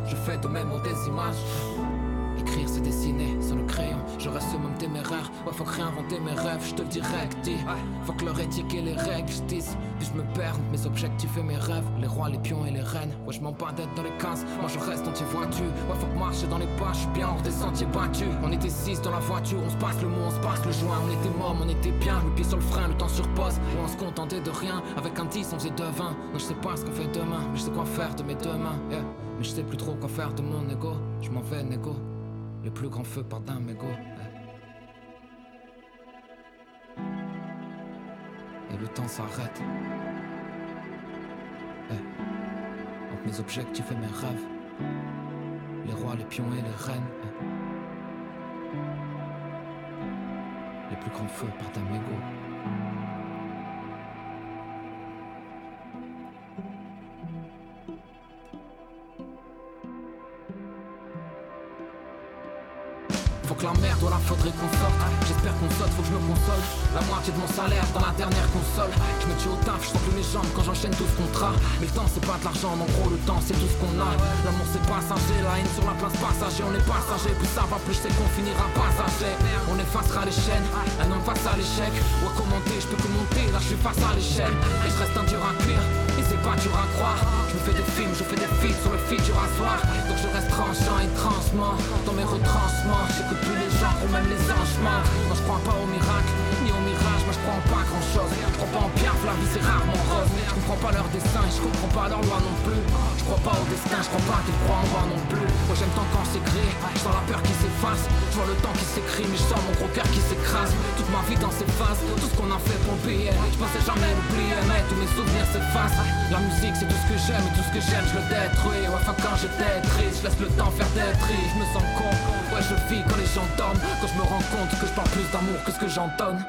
Je fais de mes mots des images. Écrire, c'est dessiner sur le crayon. Je reste même téméraire. Ouais, faut réinventer mes rêves, je te le direct. Dis. Faut que leur éthique et les règles, je dise. Puis je me perds entre mes objectifs et mes rêves. Les rois, les pions et les reines. Ouais, je m'en bats d'être dans les cases. Moi, je reste anti-voiture. Ouais, faut que marcher dans les pas. Je bien hors des sentiers battus. On était six dans la voiture. On se passe le mot, on se passe le joint. On était morts, on était bien. Le pied sur le frein, le temps sur pause. on se contentait de rien. Avec un 10, on faisait de vin. Non, je sais pas ce qu'on fait demain. Mais je sais quoi faire de mes deux mains. Mais je sais plus trop quoi faire de mon ego. Je m'en vais, négo. Le plus grand feu part d'un mégot. Et le temps s'arrête. Entre mes objectifs et mes rêves. Les rois, les pions et les reines. Les plus grands feux partent d'un mégot. La merde, voilà faudrait qu'on sorte J'espère qu'on saute, faut que je me console. La moitié de mon salaire dans la dernière console. Je me tue au taf, je sens plus mes jambes quand j'enchaîne tout ce contrat. Mais le temps c'est pas de l'argent, en gros le temps c'est tout ce qu'on a. L'amour c'est passager, la haine sur la place passager. On est passager, plus ça va plus c'est qu'on finira passager. On effacera les chaînes, un homme face à l'échec. Ou à commenter, je peux que monter, là je suis face à l'échelle. Et je reste un dur à cuire, croire. Je me fais des films, je fais des films sur le fil du rasoir Donc je reste tranchant et tranchement Dans mes retranchements, j'écoute plus les gens ou même les morts Non je crois pas au miracle, en pas grand chose Je crois pas en pierre, la vie c'est rarement rose. Je comprends pas leur dessin, je comprends pas leur loi non plus. Je crois pas au destin, je crois pas qu'ils croient en moi non plus. Moi j'aime tant quand c'est gris, je sens la peur qui s'efface. Je vois le temps qui s'écrit, mais je sens mon gros cœur qui s'écrase. Toute ma vie dans ces phases, tout ce qu'on a fait pour payer Je pensais jamais l'oublier, mais tous mes souvenirs s'effacent. La musique c'est tout ce que j'aime et tout ce que j'aime je le détruis. Ouais, enfin quand j'étais triste, je laisse le temps faire des tris Je me sens con, ouais je vis quand les gens dorment. Quand je me rends compte que je parle plus d'amour que ce que j'entends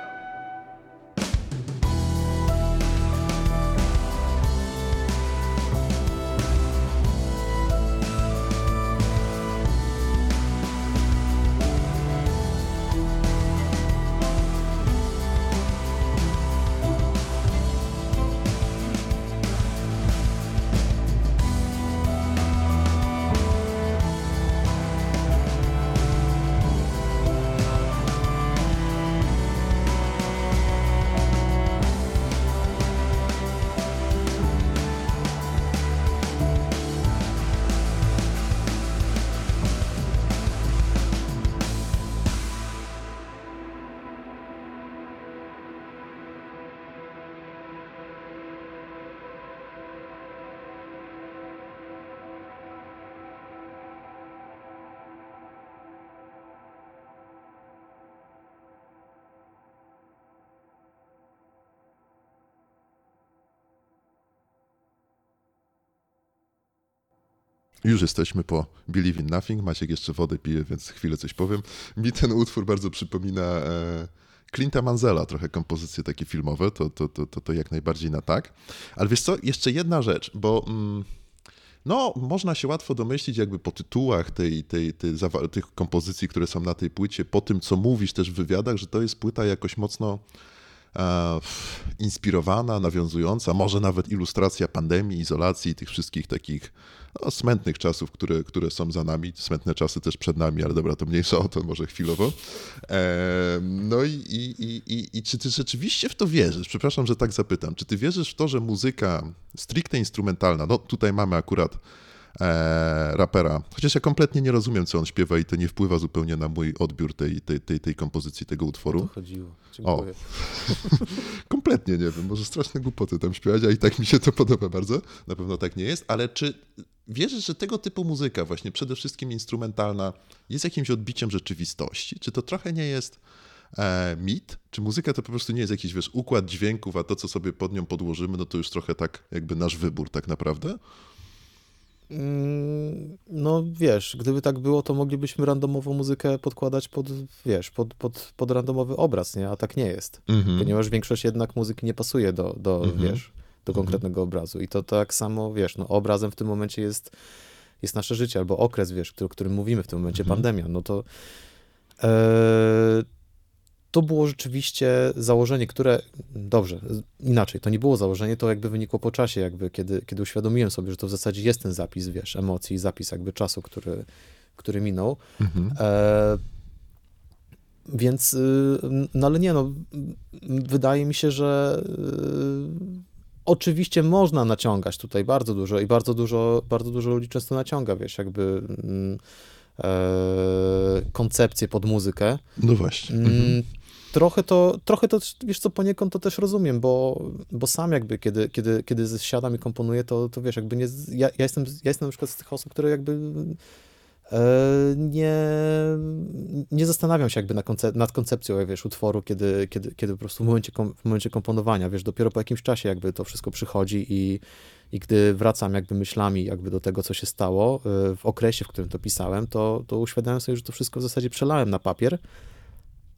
Już jesteśmy po Believe in Nothing. Maciek jeszcze wodę pije, więc chwilę coś powiem. Mi ten utwór bardzo przypomina e, Clint'a Manzela, trochę kompozycje takie filmowe, to, to, to, to, to jak najbardziej na tak. Ale wiesz co, jeszcze jedna rzecz, bo... Mm, no, można się łatwo domyślić, jakby po tytułach tej, tej, tej, tych kompozycji, które są na tej płycie, po tym, co mówisz też w wywiadach, że to jest płyta jakoś mocno inspirowana, nawiązująca, może nawet ilustracja pandemii, izolacji tych wszystkich takich no, smętnych czasów, które, które są za nami, smętne czasy też przed nami, ale dobra, to mniejsza o to może chwilowo. E, no i, i, i, i, czy ty rzeczywiście w to wierzysz? Przepraszam, że tak zapytam. Czy ty wierzysz w to, że muzyka stricte instrumentalna, no tutaj mamy akurat e, rapera. Chociaż ja kompletnie nie rozumiem, co on śpiewa i to nie wpływa zupełnie na mój odbiór tej, tej, tej, tej kompozycji, tego utworu. O to chodziło. Dziękuję. O. [laughs] kompletnie nie wiem, może straszne głupoty tam śpiewać, a i tak mi się to podoba bardzo. Na pewno tak nie jest, ale czy wierzysz, że tego typu muzyka, właśnie przede wszystkim instrumentalna, jest jakimś odbiciem rzeczywistości? Czy to trochę nie jest e, mit? Czy muzyka to po prostu nie jest jakiś, wiesz, układ dźwięków, a to, co sobie pod nią podłożymy, no to już trochę tak jakby nasz wybór tak naprawdę? Mm, no wiesz, gdyby tak było, to moglibyśmy randomową muzykę podkładać pod, wiesz, pod, pod, pod randomowy obraz, nie? A tak nie jest. Mm-hmm. Ponieważ większość jednak muzyki nie pasuje do, do mm-hmm. wiesz, do mhm. konkretnego mm-hmm. obrazu. I to tak samo, wiesz, no obrazem w tym momencie jest, jest nasze życie, albo okres, wiesz, o którym mówimy w tym momencie, mhm. pandemia. No to e, to było rzeczywiście założenie, które, dobrze, inaczej, to nie było założenie, to jakby wynikło po czasie, jakby kiedy, kiedy uświadomiłem sobie, że to w zasadzie jest ten zapis, wiesz, emocji, zapis jakby czasu, który, który minął. Mhm. E, więc, y, no ale nie, no, wydaje mi się, że y, oczywiście można naciągać tutaj bardzo dużo i bardzo dużo, bardzo dużo ludzi często naciąga, wiesz, jakby mm, e, koncepcję pod muzykę. No właśnie. Mm, mhm trochę to, trochę to, wiesz co, poniekąd to też rozumiem, bo, bo sam jakby, kiedy, kiedy, kiedy siadam i komponuję, to, to wiesz, jakby nie, ja, ja, jestem, ja jestem na przykład z tych osób, które jakby e, nie, nie zastanawiam się jakby koncep nad koncepcją, wiesz, utworu, kiedy, kiedy, kiedy po prostu w momencie, w momencie komponowania, wiesz, dopiero po jakimś czasie jakby to wszystko przychodzi i, i gdy wracam jakby myślami jakby do tego, co się stało e, w okresie, w którym to pisałem, to, to uświadamiam sobie, że to wszystko w zasadzie przelałem na papier,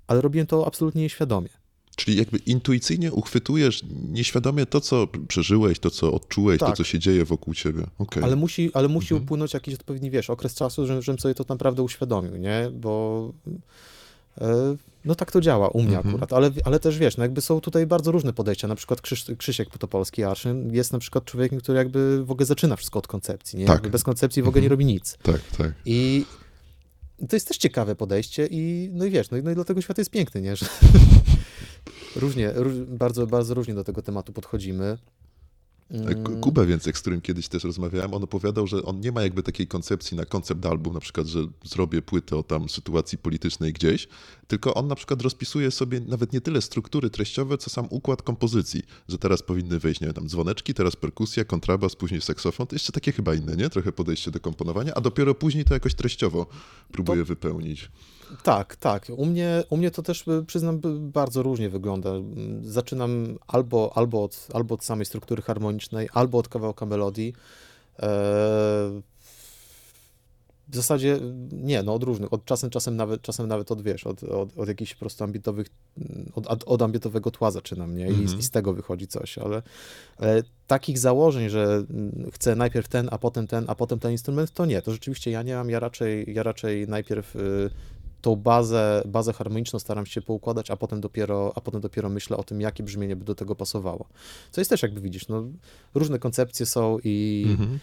ale robiłem to absolutnie nieświadomie. Czyli jakby intuicyjnie uchwytujesz nieświadomie to, co przeżyłeś, to, co odczułeś, tak. to, co się dzieje wokół ciebie. Okay. Ale musi, ale musi mhm. upłynąć jakiś odpowiedni, wiesz, okres czasu, żebym sobie to naprawdę uświadomił, nie? Bo e, no tak to działa u mnie mhm. akurat, ale, ale też wiesz, no jakby są tutaj bardzo różne podejścia, na przykład Krzyś, Krzysiek Potopolski, Arszyn jest na przykład człowiekiem, który jakby w ogóle zaczyna wszystko od koncepcji, nie? Tak. bez koncepcji w ogóle nie mhm. robi nic. Tak, tak. I to jest też ciekawe podejście i no i wiesz, no i, no i dlatego świat jest piękny, nie? Że [laughs] różnie, róż, bardzo, bardzo różnie do tego tematu podchodzimy. Mm. Kubę Więcek, z którym kiedyś też rozmawiałem, on opowiadał, że on nie ma jakby takiej koncepcji na koncept album, na przykład, że zrobię płytę o tam sytuacji politycznej gdzieś, tylko on na przykład rozpisuje sobie nawet nie tyle struktury treściowe, co sam układ kompozycji, że teraz powinny wejść, nie wiem, tam dzwoneczki, teraz perkusja, kontrabas, później saksofon, to jeszcze takie chyba inne, nie? Trochę podejście do komponowania, a dopiero później to jakoś treściowo próbuje to... wypełnić. Tak, tak. U mnie, u mnie to też, przyznam, bardzo różnie wygląda. Zaczynam albo, albo, od, albo od samej struktury harmonicznej, albo od kawałka melodii. Eee, w zasadzie nie, no od różnych, od czasem, czasem nawet, czasem nawet od, wiesz, od, od, od jakichś po prostu ambientowych, od, od ambientowego tła zaczynam, nie? I, mm -hmm. I, z tego wychodzi coś, ale, ale, takich założeń, że chcę najpierw ten, a potem ten, a potem ten instrument, to nie, to rzeczywiście ja nie mam, ja raczej, ja raczej najpierw y, tą bazę, bazę harmoniczną staram się poukładać, a potem dopiero, a potem dopiero myślę o tym, jakie brzmienie by do tego pasowało. Co jest też, jakby widzisz, no, różne koncepcje są i mhm.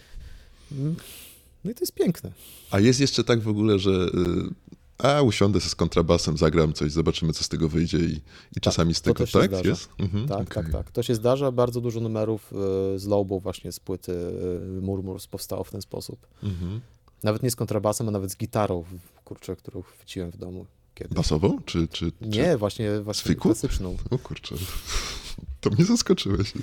no i to jest piękne. A jest jeszcze tak w ogóle, że y, a usiądę z kontrabasem, zagram coś, zobaczymy, co z tego wyjdzie i, i tak, czasami z tego, tak? Zdarza. Jest? Mhm, tak, okay. tak, tak. To się zdarza. Bardzo dużo numerów y, z Lobą właśnie z płyty y, Murmurs powstało w ten sposób. Mhm. Nawet nie z kontrabasem, a nawet z gitarą, kurczę, którą chwyciłem w domu. Kiedyś. Basową? Czy, czy, nie, czy... właśnie, właśnie klasyczną. O kurczę, to mnie zaskoczyłeś.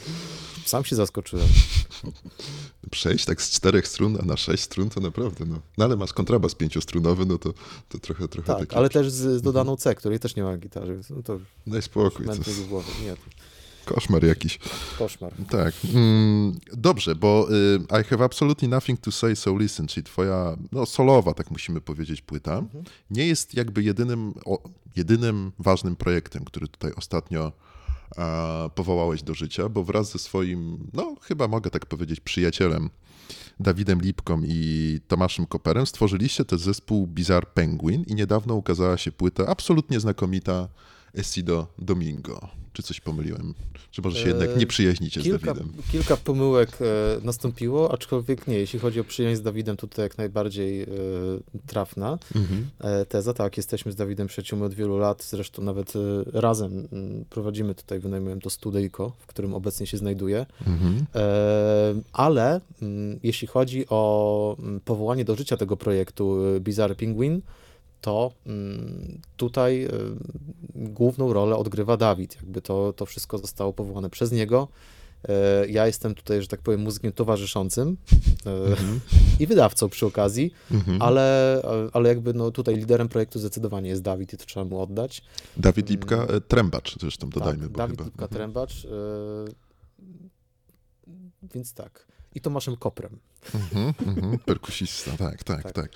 Sam się zaskoczyłem. [laughs] Przejść tak z czterech strun a na sześć strun to naprawdę, no. No ale masz kontrabas pięciostrunowy, no to, to trochę, trochę Tak, ale też z, z dodaną C, której też nie ma gitary. No to Daj spokój. To... Nie, Koszmar jakiś. Koszmar. Tak. Mm, dobrze, bo y, I have absolutely nothing to say, so listen, czyli twoja no, solowa, tak musimy powiedzieć, płyta, mhm. nie jest jakby jedynym, jedynym ważnym projektem, który tutaj ostatnio powołałeś do życia, bo wraz ze swoim, no chyba mogę tak powiedzieć, przyjacielem Dawidem Lipką i Tomaszem Koperem stworzyliście ten zespół Bizarre Penguin i niedawno ukazała się płyta absolutnie znakomita Essido Domingo. Czy coś pomyliłem? Czy może się jednak nie przyjaźnicie kilka, z Dawidem? Kilka pomyłek e, nastąpiło, aczkolwiek nie. Jeśli chodzi o przyjaźń z Dawidem, to tutaj jak najbardziej e, trafna mhm. E, teza. Tak, jesteśmy z Dawidem przyjaciółmi od wielu lat. Zresztą nawet razem prowadzimy tutaj, wynajmujemy to studyjko, w którym obecnie się znajduję. Mhm. Ale jeśli chodzi o powołanie do życia tego projektu Bizarre Penguin, to mm, tutaj y, główną rolę odgrywa Dawid. Jakby to, to wszystko zostało powołane przez niego. E, ja jestem tutaj, że tak powiem, muzykiem towarzyszącym mm-hmm. i wydawcą przy okazji, mm-hmm. ale, ale jakby no tutaj liderem projektu zdecydowanie jest Dawid i to trzeba mu oddać. Dawid Lipka, mm. e, Trębacz zresztą dodajmy. Tak, Dawid chyba. Lipka, mhm. Trębacz. Więc tak. I Tomaszem Koprem. Mm-hmm, mm-hmm, perkusista, tak, tak, tak, tak.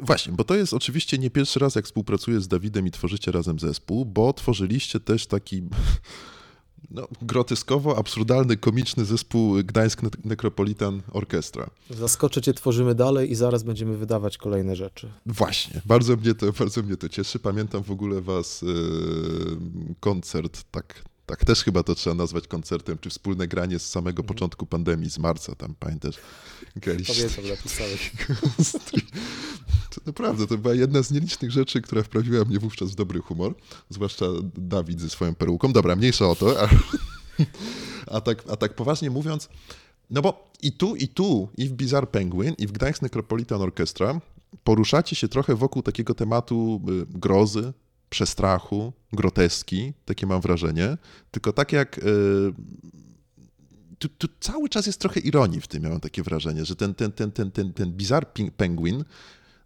Właśnie, bo to jest oczywiście nie pierwszy raz, jak współpracuję z Dawidem i tworzycie razem zespół, bo tworzyliście też taki [laughs] no, groteskowo, absurdalny, komiczny zespół Gdańsk Necropolitan Orchestra. Zaskoczę cię, tworzymy dalej i zaraz będziemy wydawać kolejne rzeczy. Właśnie, bardzo mnie to, bardzo mnie to cieszy. Pamiętam w ogóle was yy, koncert, tak tak też chyba to trzeba nazwać koncertem, czy wspólne granie z samego mhm. początku pandemii, z marca tam, pamiętasz? Graliście. Pamiętam, napisałeś. [laughs] To naprawdę, to była jedna z nielicznych rzeczy, która wprawiła mnie wówczas w dobry humor, zwłaszcza Dawid ze swoją peruką. Dobra, mniejsza o to, a, [laughs] a, tak, a tak poważnie mówiąc, no bo i tu, i tu, i w Bizarre Penguin, i w Gdańsk Necropolitan Orchestra poruszacie się trochę wokół takiego tematu y, grozy, przestrachu, groteski, takie mam wrażenie. Tylko tak jak. Yy, tu, tu, cały czas jest trochę ironii w tym, miałem takie wrażenie, że ten, ten, ten, ten, ten, ten bizar penguin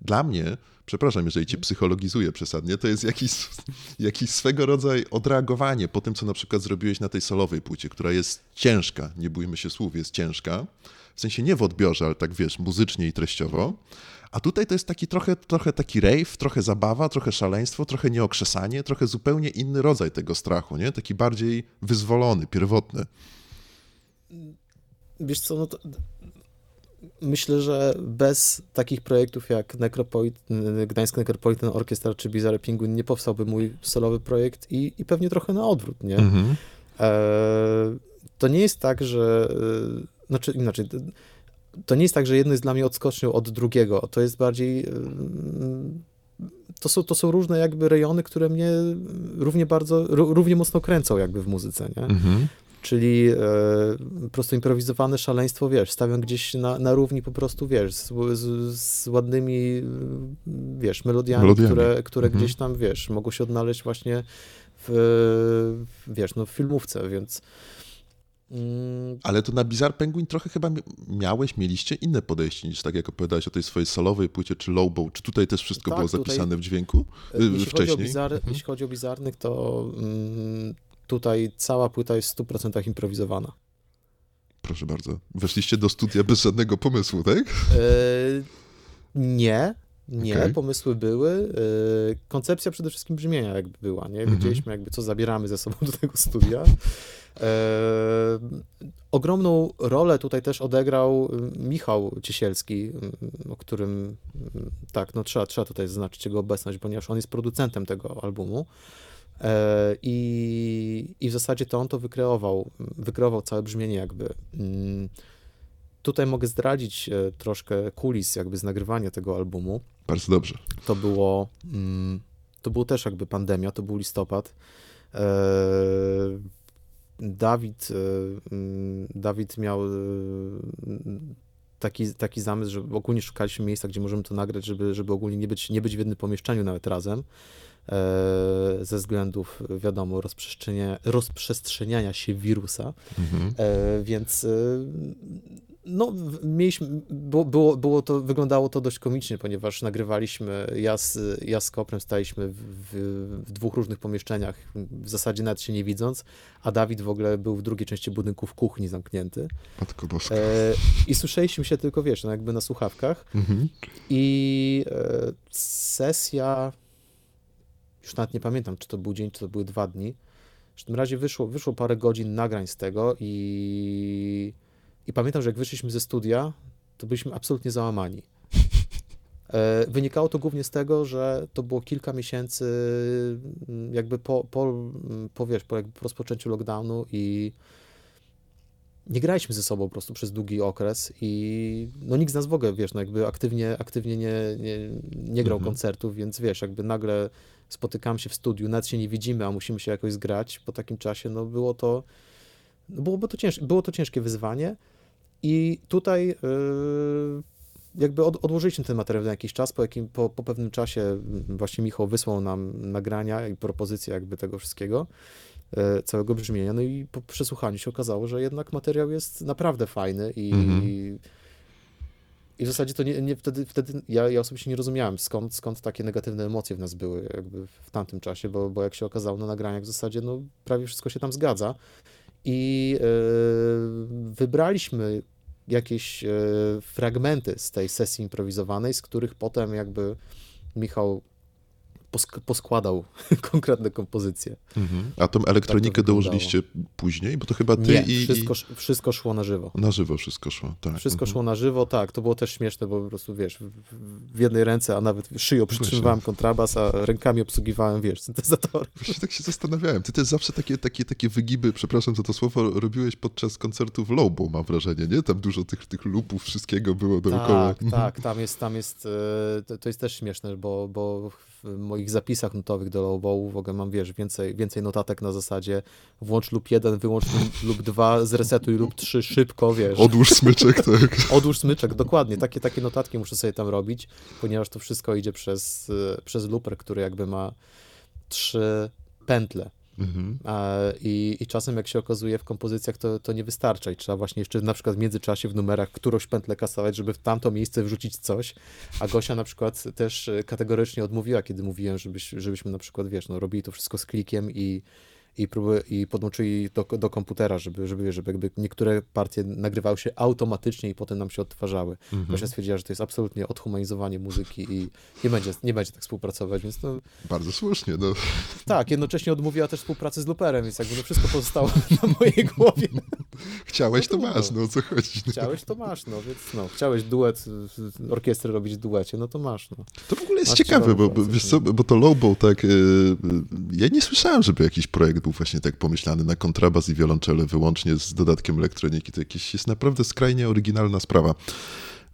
dla mnie, przepraszam, jeżeli cię psychologizuję przesadnie, to jest jakiś, [laughs] jakiś swego rodzaju odreagowanie po tym, co na przykład zrobiłeś na tej solowej płycie, która jest ciężka, nie bójmy się słów, jest ciężka. W sensie nie w odbiorze, ale tak wiesz, muzycznie i treściowo. A tutaj to jest taki trochę, trochę taki rave, trochę zabawa, trochę szaleństwo, trochę nieokrzesanie, trochę zupełnie inny rodzaj tego strachu, nie? Taki bardziej wyzwolony, pierwotny. Wiesz co, no to myślę, że bez takich projektów jak Necropolit, Gdańsk Necropolitan Orchestra czy Bizarre Penguin nie powstałby mój solowy projekt i, i pewnie trochę na odwrót, nie? Mhm. E, to nie jest tak, że e, znaczy inaczej, to nie jest tak, że jedno jest dla mnie odskocznią od drugiego. To jest bardziej. To są, to są różne jakby rejony, które mnie równie bardzo, równie mocno kręcą jakby w muzyce, nie? Mhm. Czyli e, po prostu improwizowane szaleństwo, wiesz, stawiam gdzieś na, na równi po prostu, wiesz, z, z, z ładnymi, wiesz, melodiami, melodiami. które, które mhm. gdzieś tam, wiesz, mogą się odnaleźć właśnie w, wiesz, no w filmówce, więc. Ale to na Bizarre Penguin trochę chyba miałeś, mieliście inne podejście niż tak jak opowiadałeś o tej swojej solowej płycie czy Lowbow. Czy tutaj też wszystko tak, było zapisane tutaj, w dźwięku y, jeśli wcześniej? Chodzi bizar, mhm. Jeśli chodzi o bizarnych, to mm, tutaj cała płyta jest w 100% improwizowana. Proszę bardzo. Weszliście do studia bez żadnego pomysłu, tak? E, nie, nie, okay. pomysły były. Y, koncepcja przede wszystkim brzmienia jakby była, nie? Mhm. Wiedzieliśmy jakby co zabieramy ze sobą [laughs] do tego studia. E, ogromną rolę tutaj też odegrał y, Michał Ciesielski, y, o którym tak, no trzeba, trzeba tutaj zaznaczyć jego obecność, ponieważ on jest producentem tego albumu. I, I w zasadzie to on to wykreował, wykreował całe brzmienie jakby. Mm, Tutaj mogę zdradzić troszkę kulis jakby z nagrywania tego albumu. Bardzo dobrze. To było, mm, to było też jakby pandemia, to był listopad. E, Dawid, e, mm, Dawid miał taki, taki zamysł, że ogólnie szukaliśmy miejsca, gdzie możemy to nagrać, żeby, żeby ogólnie nie być, nie być w jednym pomieszczeniu nawet razem ze względów, wiadomo, rozprzestrzeniania, rozprzestrzeniania się wirusa. Mhm. Więc No, mieliśmy, było, było, było to, wyglądało to dość komicznie, ponieważ nagrywaliśmy, ja z, ja z Koprem staliśmy w, w, w, dwóch różnych pomieszczeniach, w zasadzie nawet się nie widząc, a Dawid w ogóle był w drugiej części budynku w kuchni zamknięty. Matko boska. E, I słyszeliśmy się tylko, wiesz, no jakby na słuchawkach mhm. i e, sesja, już nawet nie pamiętam, czy to był dzień, czy to były dwa dni, w każdym razie wyszło, wyszło parę godzin nagrań z tego i i pamiętam, że jak wyszliśmy ze studia, to byliśmy absolutnie załamani. [laughs] E, wynikało to głównie z tego, że to było kilka miesięcy mm, jakby po, po, mm, po, wiesz, po, jakby po rozpoczęciu lockdownu i nie graliśmy ze sobą po prostu przez długi okres i no nikt z nas w ogóle, wiesz, no jakby aktywnie, aktywnie nie, nie, nie grał mhm. koncertów, więc wiesz, jakby nagle spotykamy się w studiu, nawet się nie widzimy, a musimy się jakoś zgrać po takim czasie, no było to, no byłoby to cięż, było to ciężkie wyzwanie, i tutaj yy, jakby od, odłożyliśmy ten materiał na jakiś czas, po, jakim, po, po pewnym czasie właśnie Michał wysłał nam nagrania i propozycje jakby tego wszystkiego, yy, całego brzmienia, no i po przesłuchaniu się okazało, że jednak materiał jest naprawdę fajny i, mhm. i w zasadzie to nie, nie wtedy, wtedy ja, ja osobiście nie rozumiałem, skąd, skąd takie negatywne emocje w nas były jakby w tamtym czasie, bo, bo jak się okazało na nagraniach w zasadzie no prawie wszystko się tam zgadza i yy, wybraliśmy jakieś e, fragmenty z tej sesji improwizowanej, z których potem jakby Michał posk poskładał [laughs] konkretne kompozycje. Mhm. A tą elektronikę tak dołożyliście później? Bo to chyba ty Nie, i... Wszystko, wszystko szło na żywo. Na żywo wszystko szło, tak. Wszystko mhm. szło na żywo, tak. To było też śmieszne, bo po prostu, wiesz, w, jednej ręce, a nawet szyją przytrzymywałem kontrabas, a rękami obsługiwałem, wiesz, syntezatory. Właśnie tak się zastanawiałem. Ty też zawsze takie, takie, takie wygiby, przepraszam za to słowo, robiłeś podczas koncertów Lobo, mam wrażenie, nie? Tam dużo tych, tych lupów, wszystkiego było dookoła. Tak, tak. Tam jest, tam jest, e, to jest też śmieszne, bo, bo w moich zapisach notowych do lowballu w ogóle mam, wiesz, więcej, więcej notatek na zasadzie włącz lub jeden, wyłącz lub dwa, zresetuj lub trzy, szybko, wiesz. Odłóż smyczek, tak. [laughs] Odłóż smyczek, dokładnie. Takie, takie notatki muszę sobie tam robić, ponieważ to wszystko idzie przez, przez looper, który jakby ma trzy pętle. Mhm. I, I czasem, jak się okazuje w kompozycjach, to, to nie wystarcza i trzeba właśnie jeszcze na przykład w międzyczasie w numerach którąś pętlę kasować, żeby w tamto miejsce wrzucić coś, a Gosia na przykład też kategorycznie odmówiła, kiedy mówiłem, żebyś, żebyśmy na przykład, wiesz, no robili to wszystko z klikiem i i, próby, i podłączyli do, do komputera, żeby, żeby, żeby jakby niektóre partie nagrywały się automatycznie i potem nam się odtwarzały. Mhm. Gosia stwierdziła, że to jest absolutnie odhumanizowanie muzyki i nie będzie, nie będzie tak współpracować, więc no... Bardzo słusznie, no. Tak, jednocześnie odmówiła też współpracy z Luperem, więc jakby no wszystko pozostało [laughs] na mojej głowie. Chciałeś, no to masz, no co chodzi. No. Chciałeś, to masz, no więc no, chciałeś duet, orkiestrę robić w duecie, no to masz, no. To w ogóle jest masz ciekawe, bo, bo wiesz co, bo to Lowbow tak, yy, ja nie słyszałem, żeby jakiś projekt był właśnie tak pomyślany na kontrabas i wiolonczele wyłącznie z dodatkiem elektroniki. To jakieś jest naprawdę skrajnie oryginalna sprawa.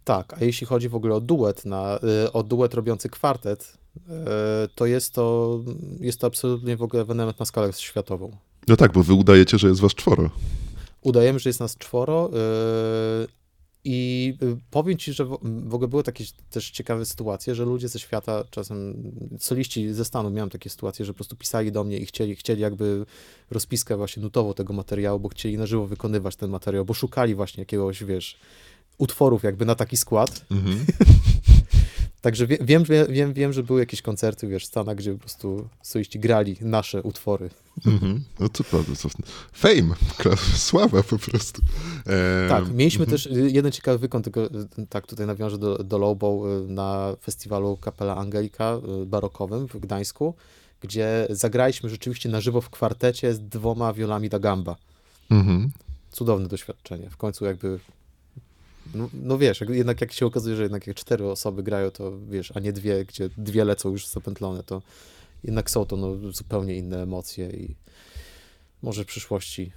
Tak, a jeśli chodzi w ogóle o duet, na, y, o duet robiący kwartet, y, to jest to, jest to absolutnie w ogóle ewenement na skalę światową. No tak, bo wy udajecie, że jest was czworo. Udajemy, że jest nas czworo, y, i y, powiem ci, że w ogóle były takie też ciekawe sytuacje, że ludzie ze świata, czasem soliści ze Stanów, miałem takie sytuacje, że po prostu pisali do mnie i chcieli, chcieli jakby rozpiskę właśnie nutową tego materiału, bo chcieli na żywo wykonywać ten materiał, bo szukali właśnie jakiegoś, wiesz, utworów jakby na taki skład. Mhm. [laughs] Także wie, wiem, wiem, wiem, że były jakieś koncerty, wiesz, w Stanach, gdzie po prostu soliści grali nasze utwory. Mm-hmm. No to prawda. Fame, sława po prostu. Tak, mieliśmy mm-hmm. też y, jeden ciekawy wykon, tylko y, tak tutaj nawiążę do, do Lowbow y, na festiwalu Kapela Angelika barokowym w Gdańsku, gdzie zagraliśmy rzeczywiście na żywo w kwartecie z dwoma wiolami da gamba. Mm-hmm. Cudowne doświadczenie. W końcu jakby no, no, wiesz, jednak jak się okazuje, że jednak jak cztery osoby grają, to wiesz, a nie dwie, gdzie dwie lecą już zapętlone, to jednak są to no, zupełnie inne emocje i może w przyszłości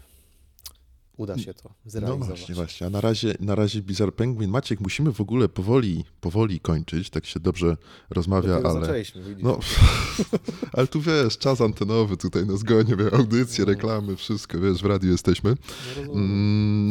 uda się to zrealizować. No właśnie, właśnie. A na razie, na razie Bizarre Penguin. Maciek, musimy w ogóle powoli, powoli kończyć. Tak się dobrze rozmawia, Dopiero ale... Zaczęliśmy, no, [laughs] ale tu wiesz, czas antenowy tutaj nas goni, audycje, no. reklamy, wszystko, wiesz, w radiu jesteśmy. No,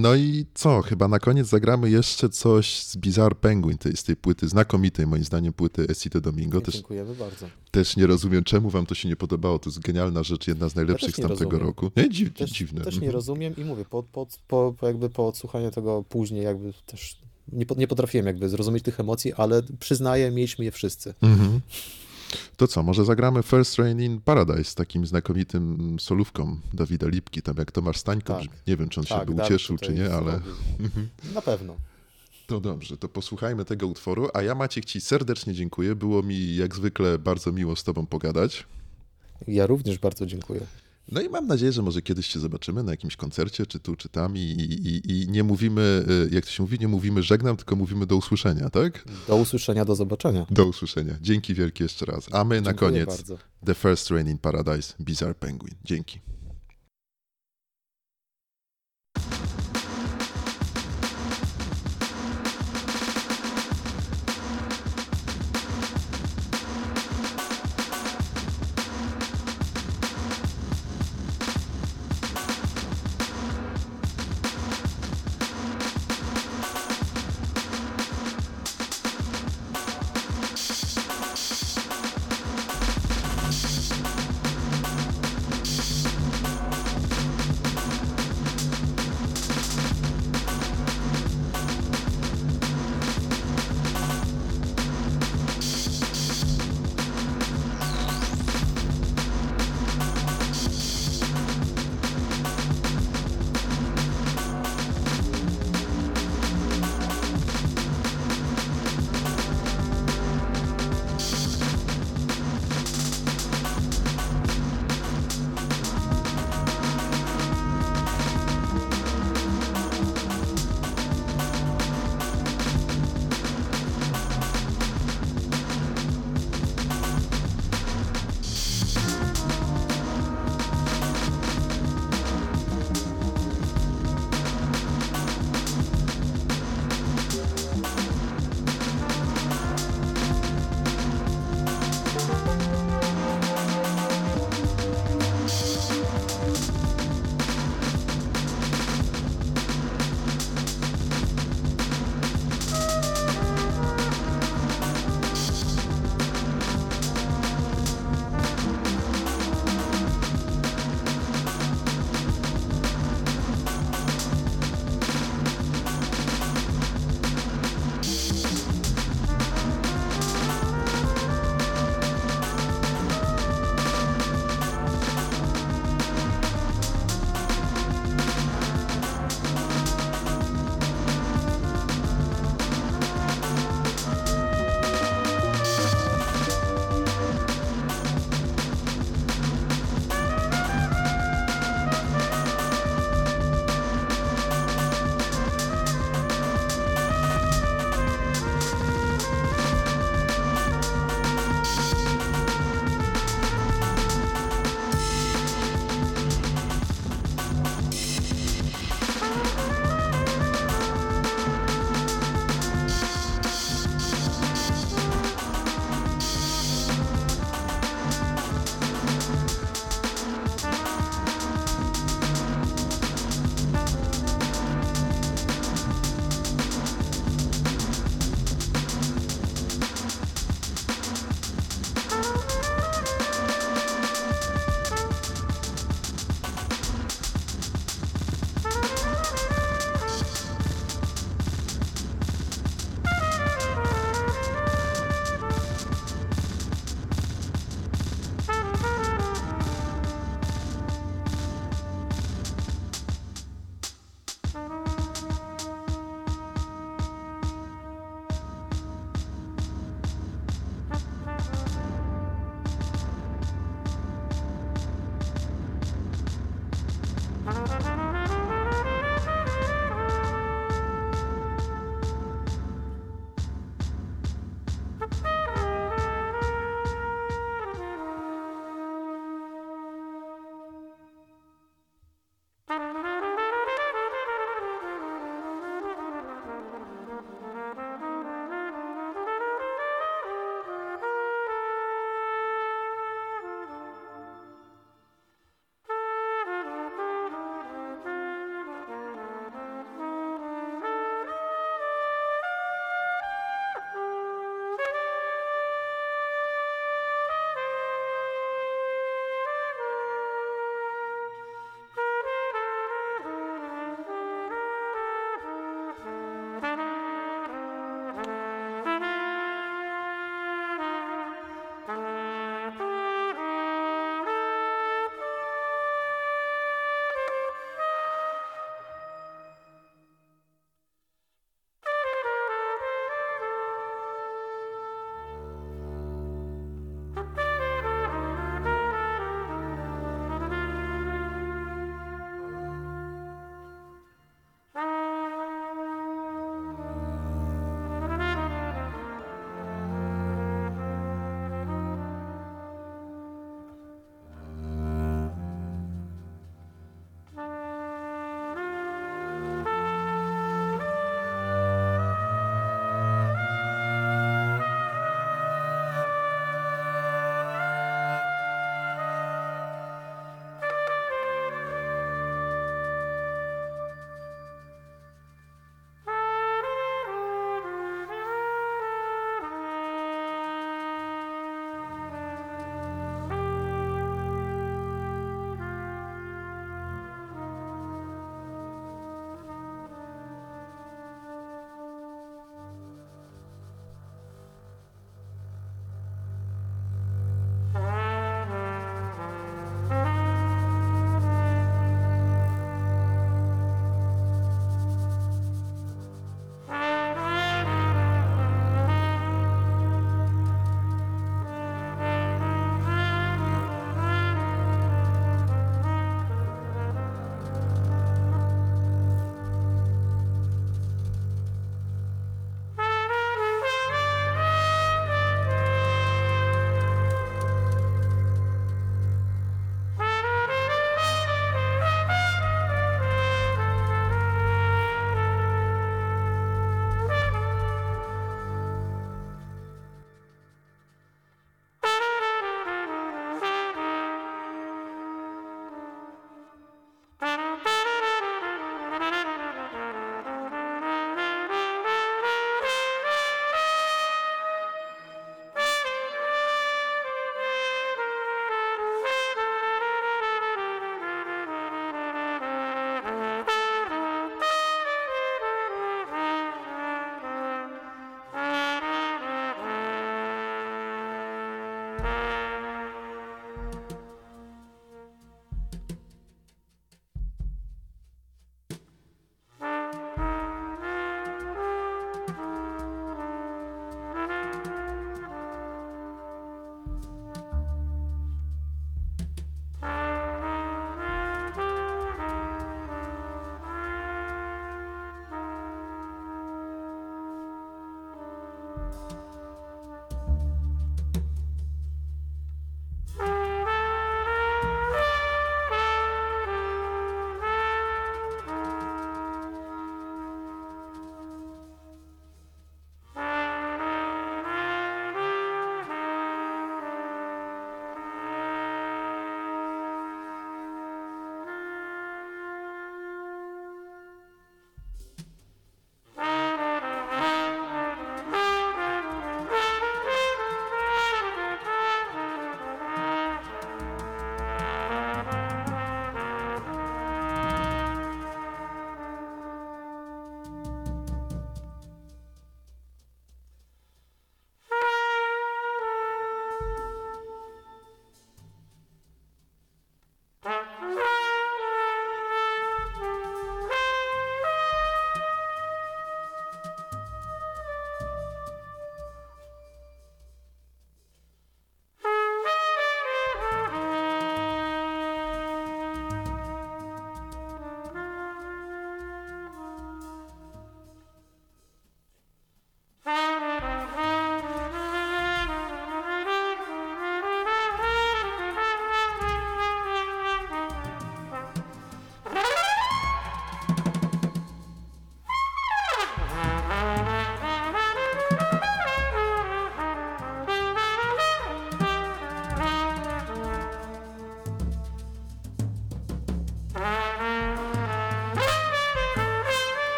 no i co, chyba na koniec zagramy jeszcze coś z Bizarre Penguin, tej, z tej płyty, znakomitej moim zdaniem płyty Esite Domingo. Dziękujemy bardzo. Też nie rozumiem, czemu wam to się nie podobało. To jest genialna rzecz, jedna z najlepszych z tamtego rozumiem. roku. Nie, dziw, Też, dziwne. też nie Mhm. rozumiem i mówię, po, po, po, jakby po odsłuchaniu tego później jakby też nie, nie potrafiłem jakby zrozumieć tych emocji, ale przyznaję, mieliśmy je wszyscy. Mhm. To co, może zagramy First Rain in Paradise z takim znakomitym solówką Dawida Lipki, tam jak Tomasz Stańko Tak. Nie wiem, czy on się Tak, by Dawid ucieszył, czy nie, ale zrobił. Na pewno. To dobrze, to posłuchajmy tego utworu, a ja Maciek ci serdecznie dziękuję, było mi jak zwykle bardzo miło z tobą pogadać. Ja również bardzo dziękuję. No i mam nadzieję, że może kiedyś się zobaczymy na jakimś koncercie, czy tu, czy tam i, i, i nie mówimy, y, jak to się mówi, nie mówimy żegnam, tylko mówimy do usłyszenia, tak? Do usłyszenia, do zobaczenia. Do usłyszenia. Dzięki wielkie jeszcze raz. A my na Dziękuję koniec bardzo. The First Rain in Paradise, Bizarre Penguin. Dzięki.